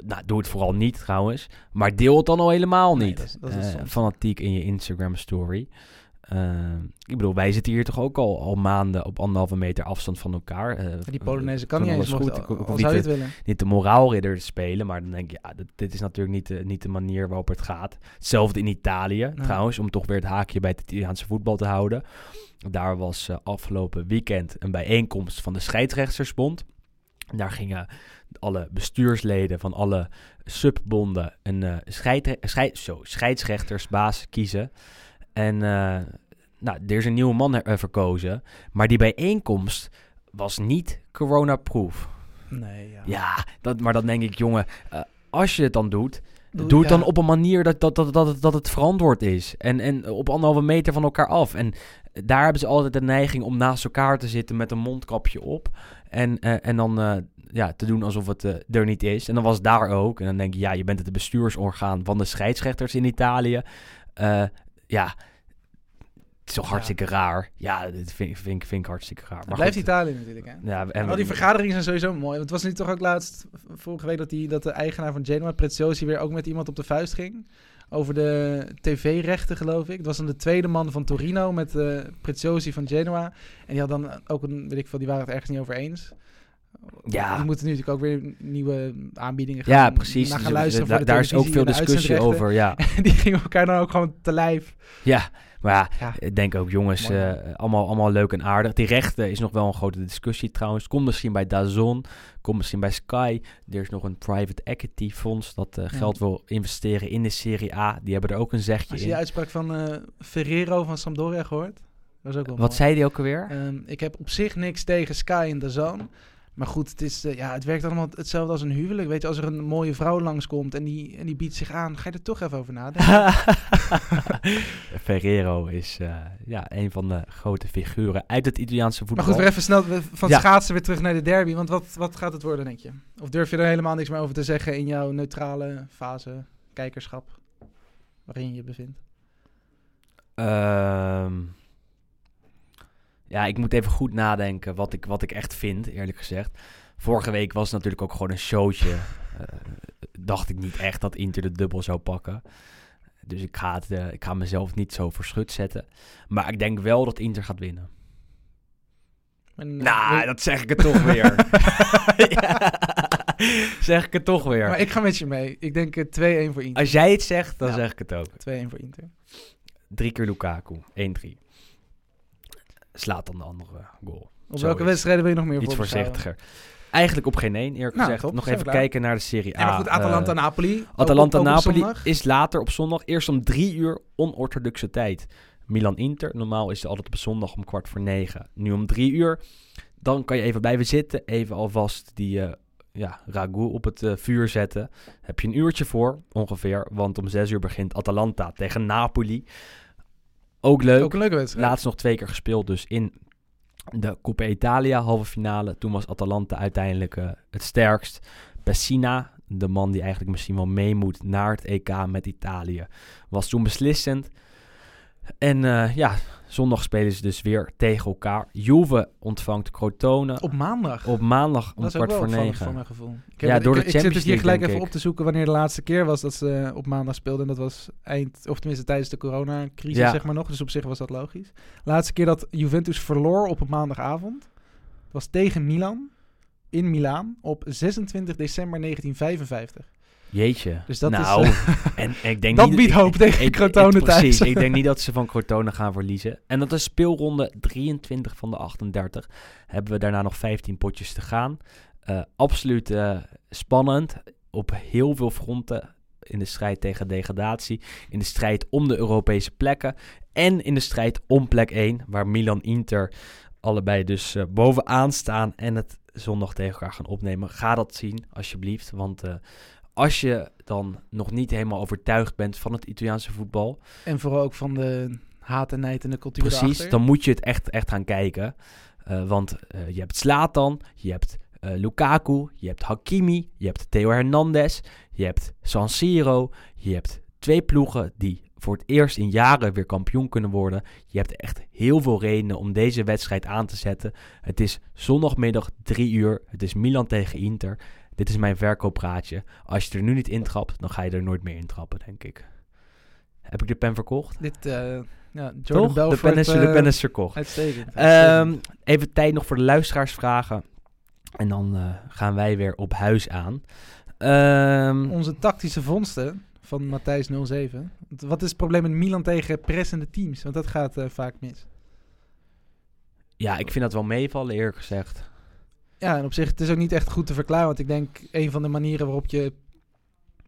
S1: nou, doe het vooral niet trouwens. Maar deel het dan al helemaal
S2: Nee,
S1: niet.
S2: dat is- dat is
S1: Eh, fanatiek in je Instagram story. Eh, ik bedoel, wij zitten hier toch ook al, al maanden op anderhalve meter afstand van elkaar. Eh,
S2: Die Polonaise kan niet eens,
S1: alles
S2: mocht,
S1: goed. Ik- niet
S2: het willen.
S1: niet de moraalridder spelen. Maar dan denk je, ja, dit, dit is natuurlijk niet de, niet de manier waarop het gaat. Hetzelfde in Italië trouwens, om toch weer het haakje bij het Italiaanse voetbal te houden. Daar was afgelopen weekend een bijeenkomst van de scheidsrechtersbond. Daar gingen alle bestuursleden van alle subbonden een scheid- zo, scheidsrechtersbaas kiezen. En eh, nou, er is een nieuwe man eh, verkozen. Maar die bijeenkomst was niet corona-proof.
S2: Nee, ja.
S1: Ja, dat, maar dan denk ik, jongen, als je het dan doet,
S2: Doe-
S1: doe het
S2: ja.
S1: dan op een manier dat, dat, dat, dat, het, dat het verantwoord is. En, en op anderhalve meter van elkaar af. En daar hebben ze altijd de neiging om naast elkaar te zitten met een mondkapje op. En, en dan ja, te doen alsof het eh, er niet is. En dan was het daar ook. En dan denk je, ja, je bent het bestuursorgaan van de scheidsrechters in Italië. Eh, ja, het is toch
S2: Ja.
S1: hartstikke raar. Ja, dat vind, ik- vind, vind ik hartstikke raar.
S2: Het
S1: Maar
S2: blijft
S1: goed,
S2: Italië natuurlijk, hè.
S1: Ja, en,
S2: al die vergaderingen zijn sowieso mooi. Want het was nu toch ook laatst, vorige week, dat, die, dat de eigenaar van Genoa, Preziosi, weer ook met iemand op de vuist ging. over de tv-rechten, geloof ik. Het was dan de tweede man van Torino met eh Preziosi van Genoa. En die had dan ook een, weet ik veel, die waren het ergens niet over eens.
S1: Ja.
S2: Die moeten nu natuurlijk ook weer nieuwe aanbiedingen gaan
S1: Ja, precies.
S2: naar gaan
S1: Dus,
S2: luisteren. voor
S1: daar is ook veel discussie over. Ja,
S2: Die gingen elkaar dan ook gewoon te lijf.
S1: ja. maar ja, ik denk ook, jongens, eh, allemaal, allemaal leuk en aardig. Die rechten is nog wel een grote discussie trouwens. Komt misschien bij Dazon, komt misschien bij Sky. Er is nog een private equity fonds dat eh,
S2: Ja.
S1: geld wil investeren in de Serie A. Die hebben er ook een zegje
S2: Als je
S1: in.
S2: de uitspraak van eh, Ferrero van Sampdoria gehoord? Dat was ook wel
S1: Wat
S2: mooi.
S1: zei die ook alweer?
S2: Ehm, ik heb op zich niks tegen Sky en Zone. Maar goed, het, is, eh, ja, het werkt allemaal hetzelfde als een huwelijk. Weet je, als er een mooie vrouw langskomt en die, en die biedt zich aan, ga je er toch even over nadenken.
S1: Ferrero is eh, ja, een van de grote figuren uit het Italiaanse
S2: maar
S1: voetbal.
S2: goed, weer even snel van
S1: Ja.
S2: schaatsen weer terug naar de derby. Want wat, wat gaat het worden, denk je? Of durf je er helemaal niks meer over te zeggen in jouw neutrale fase, kijkerschap, waarin je je bevindt?
S1: Ehm, ja, ik moet even goed nadenken wat ik, wat ik echt vind, eerlijk gezegd. Vorige week was het natuurlijk ook gewoon een showtje. Eh, dacht ik niet echt dat Inter de dubbel zou pakken. Dus ik ga, het, eh, ik ga mezelf niet zo voor schut zetten. Maar ik denk wel dat Inter gaat winnen.
S2: En,
S1: Nou,
S2: eh,
S1: dat zeg ik het toch weer. Ja, zeg ik het toch weer.
S2: Maar ik ga met je mee. Ik denk eh, 2-1 voor Inter.
S1: Als jij het zegt, dan
S2: Ja.
S1: zeg ik het ook.
S2: 2-1 voor Inter.
S1: Drie keer Lukaku, 1-3. Slaat dan de andere goal.
S2: Op
S1: Zoiets.
S2: welke wedstrijden wil je nog meer
S1: Iets voorzichtiger. Eigenlijk op geen één, eerlijk
S2: Nou,
S1: gezegd.
S2: top,
S1: Nog even
S2: klaar.
S1: kijken naar de Serie A.
S2: Ja, maar goed,
S1: Eh,
S2: Atalanta-Napoli. op-
S1: Atalanta-Napoli is later op zondag. Eerst om drie uur onorthodoxe tijd. Milan-Inter. Normaal is het altijd op zondag om kwart voor negen. Nu om drie uur. Dan kan je even blijven zitten. Even alvast die eh ja, ragout op het eh, vuur zetten. Heb je een uurtje voor, ongeveer. Want om zes uur begint Atalanta tegen Napoli. Ook leuk.
S2: Ook een leuke wedstrijd.
S1: Laatst nog twee keer gespeeld, dus in de Coppa Italia halve finale. Toen was Atalanta uiteindelijk eh, het sterkst. Pessina, de man die eigenlijk misschien wel mee moet naar het EK met Italië, was toen beslissend. En eh, ja, zondag spelen ze dus weer tegen elkaar. Juve ontvangt Crotone
S2: Op maandag.
S1: op maandag om
S2: dat is ook
S1: kwart
S2: wel
S1: voor negen.
S2: voor mijn gevoel. Ik,
S1: Ja,
S2: heb-
S1: door
S2: ik,
S1: de
S2: ik zit
S1: Champions
S2: dus hier
S1: League,
S2: gelijk even
S1: ik.
S2: op te zoeken wanneer de laatste keer was dat ze op maandag speelden. En dat was eind, of tenminste tijdens de coronacrisis,
S1: Ja.
S2: zeg maar nog. Dus op zich was dat logisch. Laatste keer dat Juventus verloor op een maandagavond was tegen Milan in Milaan op 26 december 1955.
S1: Jeetje.
S2: Dus dat
S1: nou,
S2: is,
S1: en ik denk
S2: dat
S1: niet,
S2: biedt
S1: ik-
S2: hoop tegen
S1: ik-
S2: Crotone
S1: ik-
S2: thuis.
S1: Precies, ik denk niet dat ze van Crotone gaan verliezen. En dat is speelronde 23 van de 38. Hebben we daarna nog 15 potjes te gaan. Eh, absoluut eh, spannend op heel veel fronten. In de strijd tegen degradatie, in de strijd om de Europese plekken en in de strijd om plek 1, waar Milan-Inter allebei dus eh, bovenaan staan en het zondag tegen elkaar gaan opnemen. Ga dat zien, alsjeblieft, want eh, als je dan nog niet helemaal overtuigd bent van het Italiaanse voetbal,
S2: En vooral ook van de haat en nijd en de cultuur
S1: precies, dan moet je het echt, echt gaan kijken. Eh, want eh, je hebt Slatan, je hebt eh, Lukaku, je hebt Hakimi, je hebt Theo Hernandez, je hebt San Siro, je hebt twee ploegen die voor het eerst in jaren weer kampioen kunnen worden. Je hebt echt heel veel redenen om deze wedstrijd aan te zetten. Het is zondagmiddag 3 uur. Het is Milan tegen Inter. Dit is mijn verkooppraatje. Als je er nu niet intrapt, dan ga je er nooit meer intrappen, denk ik. Heb ik de pen verkocht?
S2: Dit, eh, ja, Jordan
S1: Toch? De pen, is, de
S2: eh,
S1: pen is verkocht.
S2: Uitstekend.
S1: Ehm, even tijd nog voor de luisteraarsvragen. En dan eh, gaan wij weer op huis aan. Ehm,
S2: Onze tactische vondsten van Matthijs 07. Want Wat is het probleem met Milan tegen pressende teams? Want dat gaat vaak mis.
S1: ja, ik vind dat wel meevallen, eerlijk gezegd.
S2: Ja, en op zich, het is ook niet echt goed te verklaren. Want ik denk, een van de manieren waarop je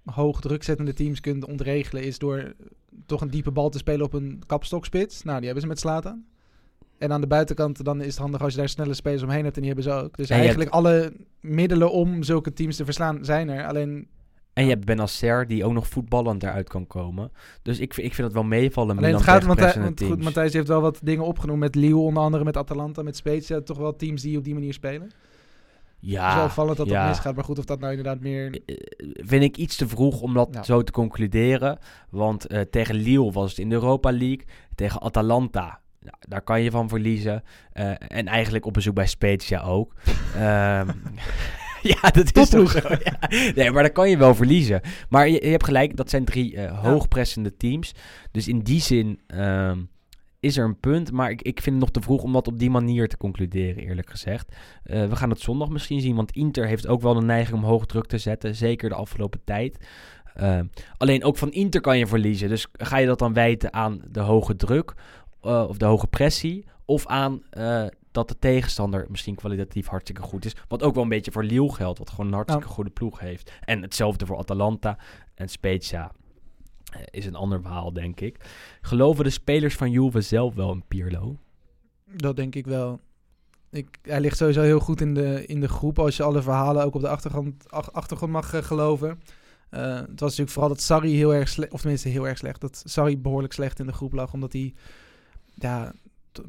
S2: hoog drukzettende teams kunt ontregelen... is door toch een diepe bal te spelen op een kapstokspits. Nou, die hebben ze met Slatan. En aan de buitenkant dan is het handig als je daar snelle spelers omheen hebt. En die hebben ze ook. Dus
S1: En
S2: eigenlijk alle middelen om zulke teams te verslaan zijn er. Alleen,
S1: En je hebt Benacer, die ook nog voetballend eruit kan komen. Dus ik, vind- ik vind dat wel meevallen.
S2: alleen het gaat,
S1: tegen
S2: want, goed. Matthijs heeft wel wat dingen opgenoemd met Lille onder andere, met Atalanta, met Spezia. Toch wel teams die op die manier spelen. Het is wel
S1: Ja,
S2: opvallend dat
S1: ja.
S2: dat misgaat. Maar goed, of dat nou inderdaad meer...
S1: Eh, vind ik iets te vroeg om dat
S2: Ja.
S1: zo te concluderen. Want eh, tegen Lille was het in de Europa League. Tegen Atalanta, nou, daar kan je van verliezen. Eh, en eigenlijk op bezoek bij Spezia ook. Ehm, ja, dat is toch zo. Ja. Nee, maar dan kan je wel verliezen. Maar je, je hebt gelijk, dat zijn drie eh, hoogpressende teams. Dus in die zin ehm, is er een punt. Maar ik, ik vind het nog te vroeg om dat op die manier te concluderen, eerlijk gezegd. Eh, we gaan het zondag misschien zien, want Inter heeft ook wel de neiging om hoog druk te zetten. Zeker de afgelopen tijd. Eh, alleen ook van Inter kan je verliezen. Dus ga je dat dan wijten aan de hoge druk eh, of de hoge pressie? Of aan dat de tegenstander misschien kwalitatief hartstikke goed is. Wat ook wel een beetje voor Lille geldt, wat gewoon een hartstikke goede ploeg heeft. En hetzelfde voor Atalanta en Spezia. Is een ander verhaal, denk ik. Geloven de spelers van Juve zelf wel in Pirlo?
S2: Dat denk ik wel. Ik, hij ligt sowieso heel goed in de, in de groep als je alle verhalen ook op de achtergrond, ach- achtergrond mag eh, geloven. Eh, het was natuurlijk vooral dat Sarri heel erg slecht, of tenminste heel erg slecht, dat Sarri behoorlijk slecht in de groep lag, omdat hij ja,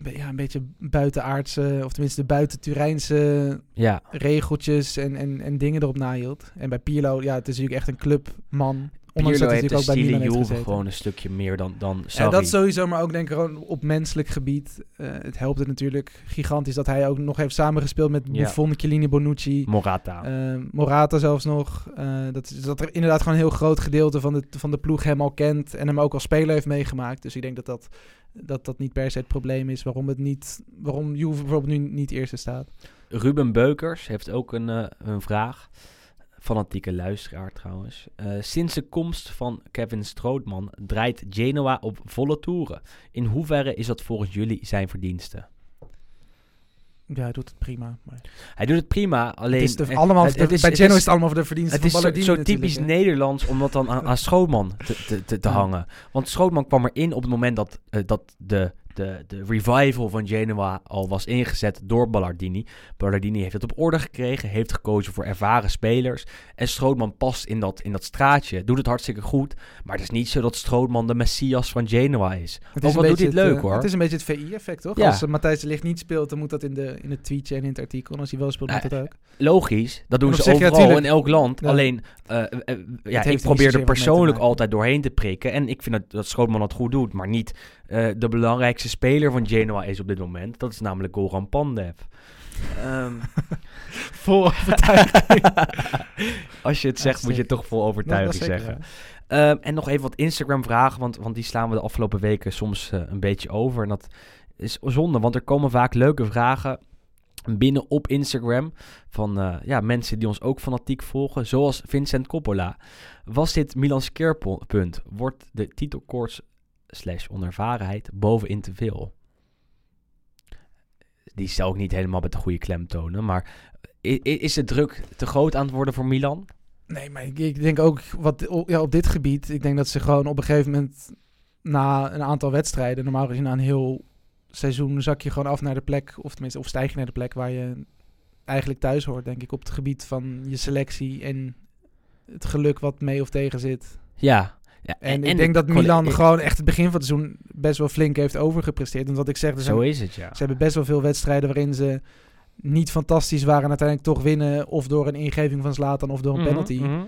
S2: een beetje buitenaardse, of tenminste buiten Turijnse
S1: Ja,
S2: regeltjes en, en, en dingen erop nahield. En bij Pirlo, ja, het is natuurlijk echt een clubman. Ondanks
S1: Pirlo
S2: dat
S1: heeft
S2: natuurlijk ook bij Milan heeft
S1: gewoon een stukje meer dan, dan
S2: Ja,
S1: Sarri.
S2: dat sowieso, maar ook denk ik gewoon op menselijk gebied. Eh, het helpt het natuurlijk gigantisch dat hij ook nog heeft samengespeeld met
S1: Ja.
S2: Buffon, Chiellini, Bonucci,
S1: Morata.
S2: eh, Morata zelfs nog. Eh, dat, dat er inderdaad gewoon een heel groot gedeelte van de, van de ploeg hem al kent en hem ook als speler heeft meegemaakt. Dus ik denk dat dat, dat, dat niet per se het probleem is waarom, het niet, waarom Juve bijvoorbeeld nu niet eerste staat.
S1: Ruben Beukers heeft ook een, een vraag. Fanatieke luisteraar trouwens. Eh, sinds de komst van Kevin Strootman draait Genoa op volle toeren. In hoeverre is dat volgens jullie zijn verdienste?
S2: Ja, hij doet het prima. Maar
S1: Hij doet het prima, alleen...
S2: het is de, allemaal
S1: het- is-
S2: bij Genoa
S1: is-
S2: het allemaal voor de verdiensten
S1: Het is zo, zo typisch. Nederlands om dat dan aan, aan te, te, te, te
S2: Ja.
S1: hangen. Want Schrootman kwam erin op het moment dat, eh, dat de, de, de revival van Genoa al was ingezet door Ballardini. Ballardini heeft het op orde gekregen, heeft gekozen voor ervaren spelers. En Schrootman past in dat, in dat straatje, doet het hartstikke goed. Maar het is niet zo dat Schrootman de messias van Genoa is.
S2: Het
S1: Ook
S2: is,
S1: al
S2: een
S1: doet het leuk
S2: eh,
S1: hoor.
S2: Het is een beetje het VI-effect, toch?
S1: Ja.
S2: Als uh, Matthijs de Ligt niet speelt, dan moet dat in, de, in het tweetje en in het artikel. En als hij wel speelt, moet
S1: Eh,
S2: dat ook.
S1: Logisch, dat doen
S2: En
S1: ze
S2: ja,
S1: overal in elk land.
S2: Ja.
S1: Alleen, eh, eh, eh, ja, ik probeer er persoonlijk altijd doorheen te prikken. En ik vind dat, dat Schrootman het goed doet. Maar niet eh, de belangrijkste speler van Genoa is op dit moment. Dat is namelijk Goran Pandev. Ehm,
S2: Vol overtuiging.
S1: Als je het zegt, moet je het toch vol
S2: Dat-
S1: overtuiging
S2: zeker,
S1: zeggen. Ehm, en nog even wat Instagram-vragen, want, want die slaan we de afgelopen weken soms eh, een beetje over. En dat is zonde, want er komen vaak leuke vragen binnen op Instagram van eh, ja, mensen die ons ook fanatiek volgen, zoals Vincent Coppola. Was dit Milans keerpunt? Wordt de titelkoorts slash onervarenheid bovenin te veel? Die stel ik niet helemaal met de goede klemtonen, maar i- i- is de druk te groot aan het worden voor Milan?
S2: Nee, maar ik, ik denk ook wat, ja, op dit gebied. Ik denk dat ze gewoon op een gegeven moment na een aantal wedstrijden, normaal gezien na een heel seizoen, zak je gewoon af naar de plek, of tenminste, of stijg je naar de plek waar je eigenlijk thuis hoort, denk ik, op het gebied van je selectie en het geluk wat mee of tegen zit.
S1: Ja. Ja
S2: En, ik denk dat Milan gewoon echt het begin van het seizoen best wel flink heeft overgepresteerd. En wat ik zeg, er zijn,
S1: Zo is het, ja.
S2: ze hebben best wel veel wedstrijden waarin ze niet fantastisch waren en uiteindelijk toch winnen. Of door een ingeving van Zlatan of door een
S1: Mhm,
S2: penalty.
S1: mhm.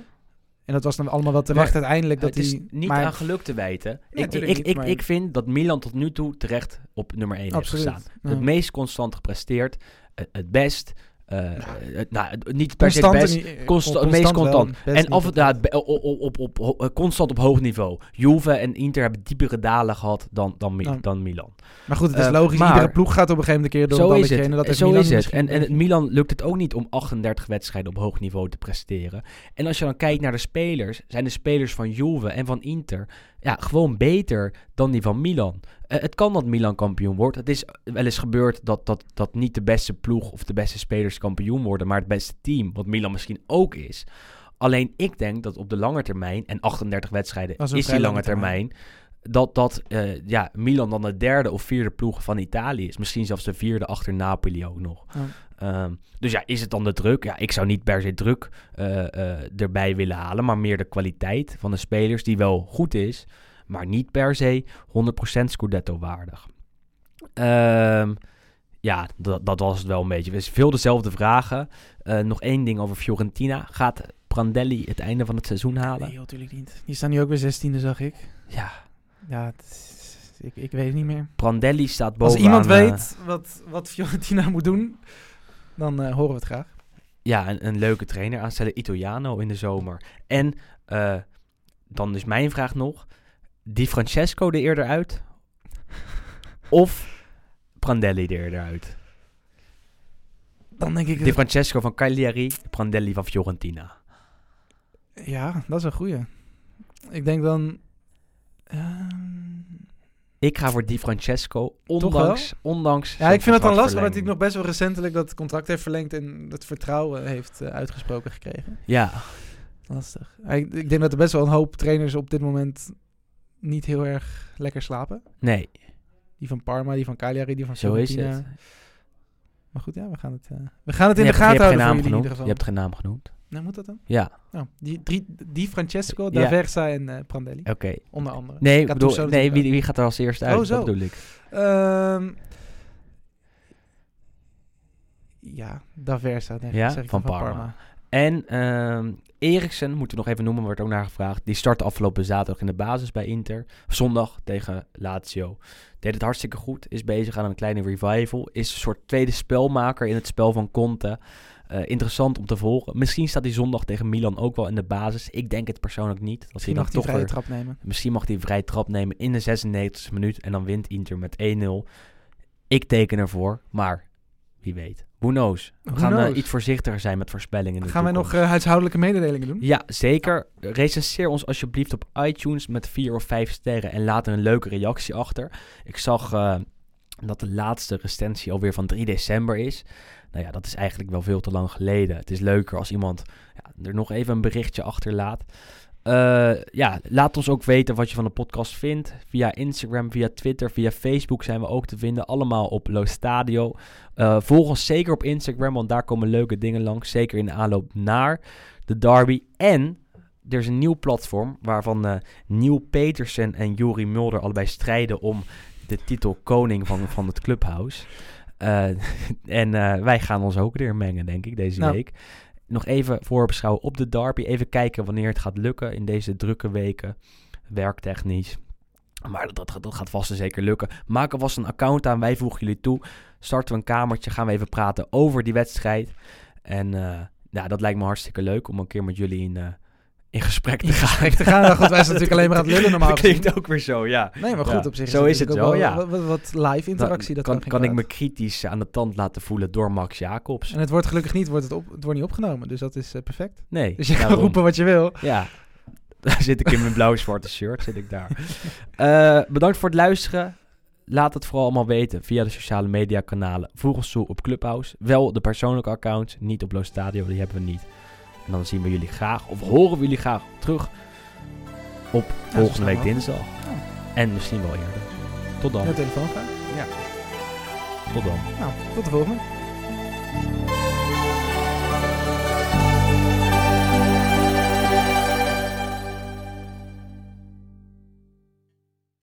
S2: En dat was dan allemaal wel terecht
S1: Maar
S2: uiteindelijk. Dat
S1: het is
S2: die,
S1: niet
S2: maar,
S1: aan geluk te wijten. ik, ik, ik,
S2: niet,
S1: ik,
S2: maar-
S1: ik vind dat Milan tot nu toe terecht op nummer 1 heeft gestaan.
S2: ja.
S1: Het meest constant gepresteerd. eh, het best. Eh, het- nou, niet per se best.
S2: en niet-
S1: Constant,
S2: constant
S1: meest constant. En af en toe op, op, op, constant op hoog niveau. Juve en Inter hebben diepere dalen gehad dan, dan, Mi- dan Milan.
S2: Maar goed, het is
S1: Eh,
S2: logisch.
S1: maar-
S2: Iedere ploeg gaat op een gegeven moment een keer door
S1: Zo is het.
S2: dat
S1: Zo
S2: Milan
S1: is het. En, en het. Milan lukt het ook niet om 38 wedstrijden op hoog niveau te presteren. En als je dan kijkt naar de spelers, zijn de spelers van Juve en van Inter ja, gewoon beter dan die van Milan. Eh, het kan dat Milan kampioen wordt. Het is wel eens gebeurd dat, dat, dat niet de beste ploeg of de beste spelers kampioen worden, maar het beste team, wat Milan misschien ook is. Alleen ik denk dat op de lange termijn, en 38 wedstrijden
S2: is
S1: die lange termijn, dat, dat eh, ja, Milan dan de derde of vierde ploeg van Italië is. Misschien zelfs de vierde achter Napoli ook nog.
S2: Ja.
S1: Ehm, dus ja, is het dan de druk? Ja, ik zou niet per se druk eh, eh, erbij willen halen, maar meer de kwaliteit van de spelers die wel goed is, maar niet per se 100% Scudetto waardig. Ehm, ja, dat, dat was het wel een beetje. Dus veel dezelfde vragen. Eh, nog één ding over Fiorentina. Gaat Prandelli het einde van het seizoen halen?
S2: Nee, natuurlijk niet. Die staan nu ook weer 16e, zag ik.
S1: Ja,
S2: Ja, het ik, ik weet het niet meer.
S1: Prandelli staat
S2: Als
S1: bovenaan.
S2: iemand
S1: eh,
S2: weet wat, wat Fiorentina moet doen, dan eh, horen we het graag.
S1: ja, een, een leuke trainer aanstellen. Italiano in de zomer. En eh, dan is mijn vraag nog. Di Francesco er eerder uit? of Prandelli er eerder uit?
S2: Dan denk ik...
S1: Di Francesco van Cagliari, Prandelli van Fiorentina.
S2: Ja, dat is een goeie. Ik denk dan... ehm,
S1: Ik ga voor Di Francesco, ondanks... ondanks
S2: Ja, ik vind het dan lastig, omdat hij nog best wel recentelijk dat contract heeft verlengd en het vertrouwen heeft eh, uitgesproken gekregen.
S1: Ja,
S2: Lastig. Ik, ik denk dat er best wel een hoop trainers op dit moment niet heel erg lekker slapen.
S1: nee,
S2: Die van Parma, die van Cagliari, die van
S1: zo is het.
S2: Maar goed, ja, we gaan het, eh, we gaan het in de gaten houden voor in
S1: genoemd.
S2: ieder geval.
S1: Je hebt geen naam genoemd.
S2: Nou, moet dat dan?
S1: Ja,
S2: Nou, die, drie, die Francesco,
S1: Ja.
S2: D'Aversa en eh, Prandelli,
S1: oké.
S2: onder andere.
S1: Nee, bedoel, nee wie, wie gaat er als eerste uit?
S2: Oh, zo.
S1: Dat bedoel ik.
S2: Ehm, ja, D'Aversa, denk ik.
S1: Ja,
S2: zeg ik
S1: van Parma. En ehm Eriksen, moeten we nog even noemen, wordt ook naar gevraagd. Die startte afgelopen zaterdag in de basis bij Inter. Zondag tegen Lazio. Deed het hartstikke goed. Is bezig aan een kleine revival. Is een soort tweede spelmaker in het spel van Conte. Eh, interessant om te volgen. Misschien staat hij zondag tegen Milan ook wel in de basis. Ik denk het persoonlijk niet. Dat
S2: Misschien
S1: hij
S2: mag hij vrije trap nemen.
S1: Misschien mag hij een vrije trap nemen in de 96e minuut. En dan wint Inter met 1-0. Ik teken ervoor, maar wie weet. Who knows? We
S2: Who
S1: gaan eh,
S2: knows?
S1: iets voorzichtiger zijn met voorspellingen.
S2: Gaan wij nog eh, huishoudelijke mededelingen doen?
S1: Ja, zeker. Recenseer ons alsjeblieft op iTunes met vier of vijf sterren en laat een leuke reactie achter. Ik zag dat de laatste recensie alweer van 3 december is. Nou ja, dat is eigenlijk wel veel te lang geleden. Het is leuker als iemand ja, er nog even een berichtje achterlaat. Eh ja, laat ons ook weten wat je van de podcast vindt. Via Instagram, via Twitter, via Facebook zijn we ook te vinden. Allemaal op Lo Stadio. Eh, volg ons zeker op Instagram, want daar komen leuke dingen langs. Zeker in de aanloop naar de derby. En er is een nieuw platform waarvan eh Neil Petersen en Jori Mulder allebei strijden om de titel koning van, van het clubhouse. Eh, en eh, wij gaan ons ook weer mengen, denk ik, deze
S2: Nou.
S1: week. Nog even voorbeschouwen op de derby. Even kijken wanneer het gaat lukken in deze drukke weken. Werktechnisch. Maar dat, dat, dat gaat vast en zeker lukken. Maak alvast een account aan. Wij voegen jullie toe. Starten we een kamertje. Gaan we even praten over die wedstrijd. En eh, ja, dat lijkt me hartstikke leuk om een keer met jullie in, eh, in gesprek te
S2: In
S1: gaan.
S2: gesprek te gaan. Nou goed, wij zijn natuurlijk alleen maar aan het lullen normaal
S1: Dat klinkt ook weer zo, ja.
S2: Nee, maar goed,
S1: Ja,
S2: op zich
S1: zo is het wel, ja.
S2: Wat, wat, live interactie, dat
S1: kan,
S2: kan,
S1: ik me kritisch aan de tand laten voelen door Max Jacobs.
S2: En het wordt gelukkig niet, wordt het, op, het wordt niet opgenomen, dus dat is eh, perfect.
S1: Nee,
S2: Dus je kan roepen wat je wil.
S1: Ja, daar zit ik in mijn blauw-zwarte shirt, zit ik daar. Eh, bedankt voor het luisteren. Laat het vooral allemaal weten via de sociale media kanalen. Voeg ons toe op Clubhouse. Wel de persoonlijke accounts, niet op Lo Stadio, die hebben we niet. En dan zien we jullie graag, of horen we jullie graag terug op volgende week dinsdag. En misschien wel eerder. Tot dan.
S2: Ja, telefoon Ja.
S1: Tot dan.
S2: Nou, tot de volgende.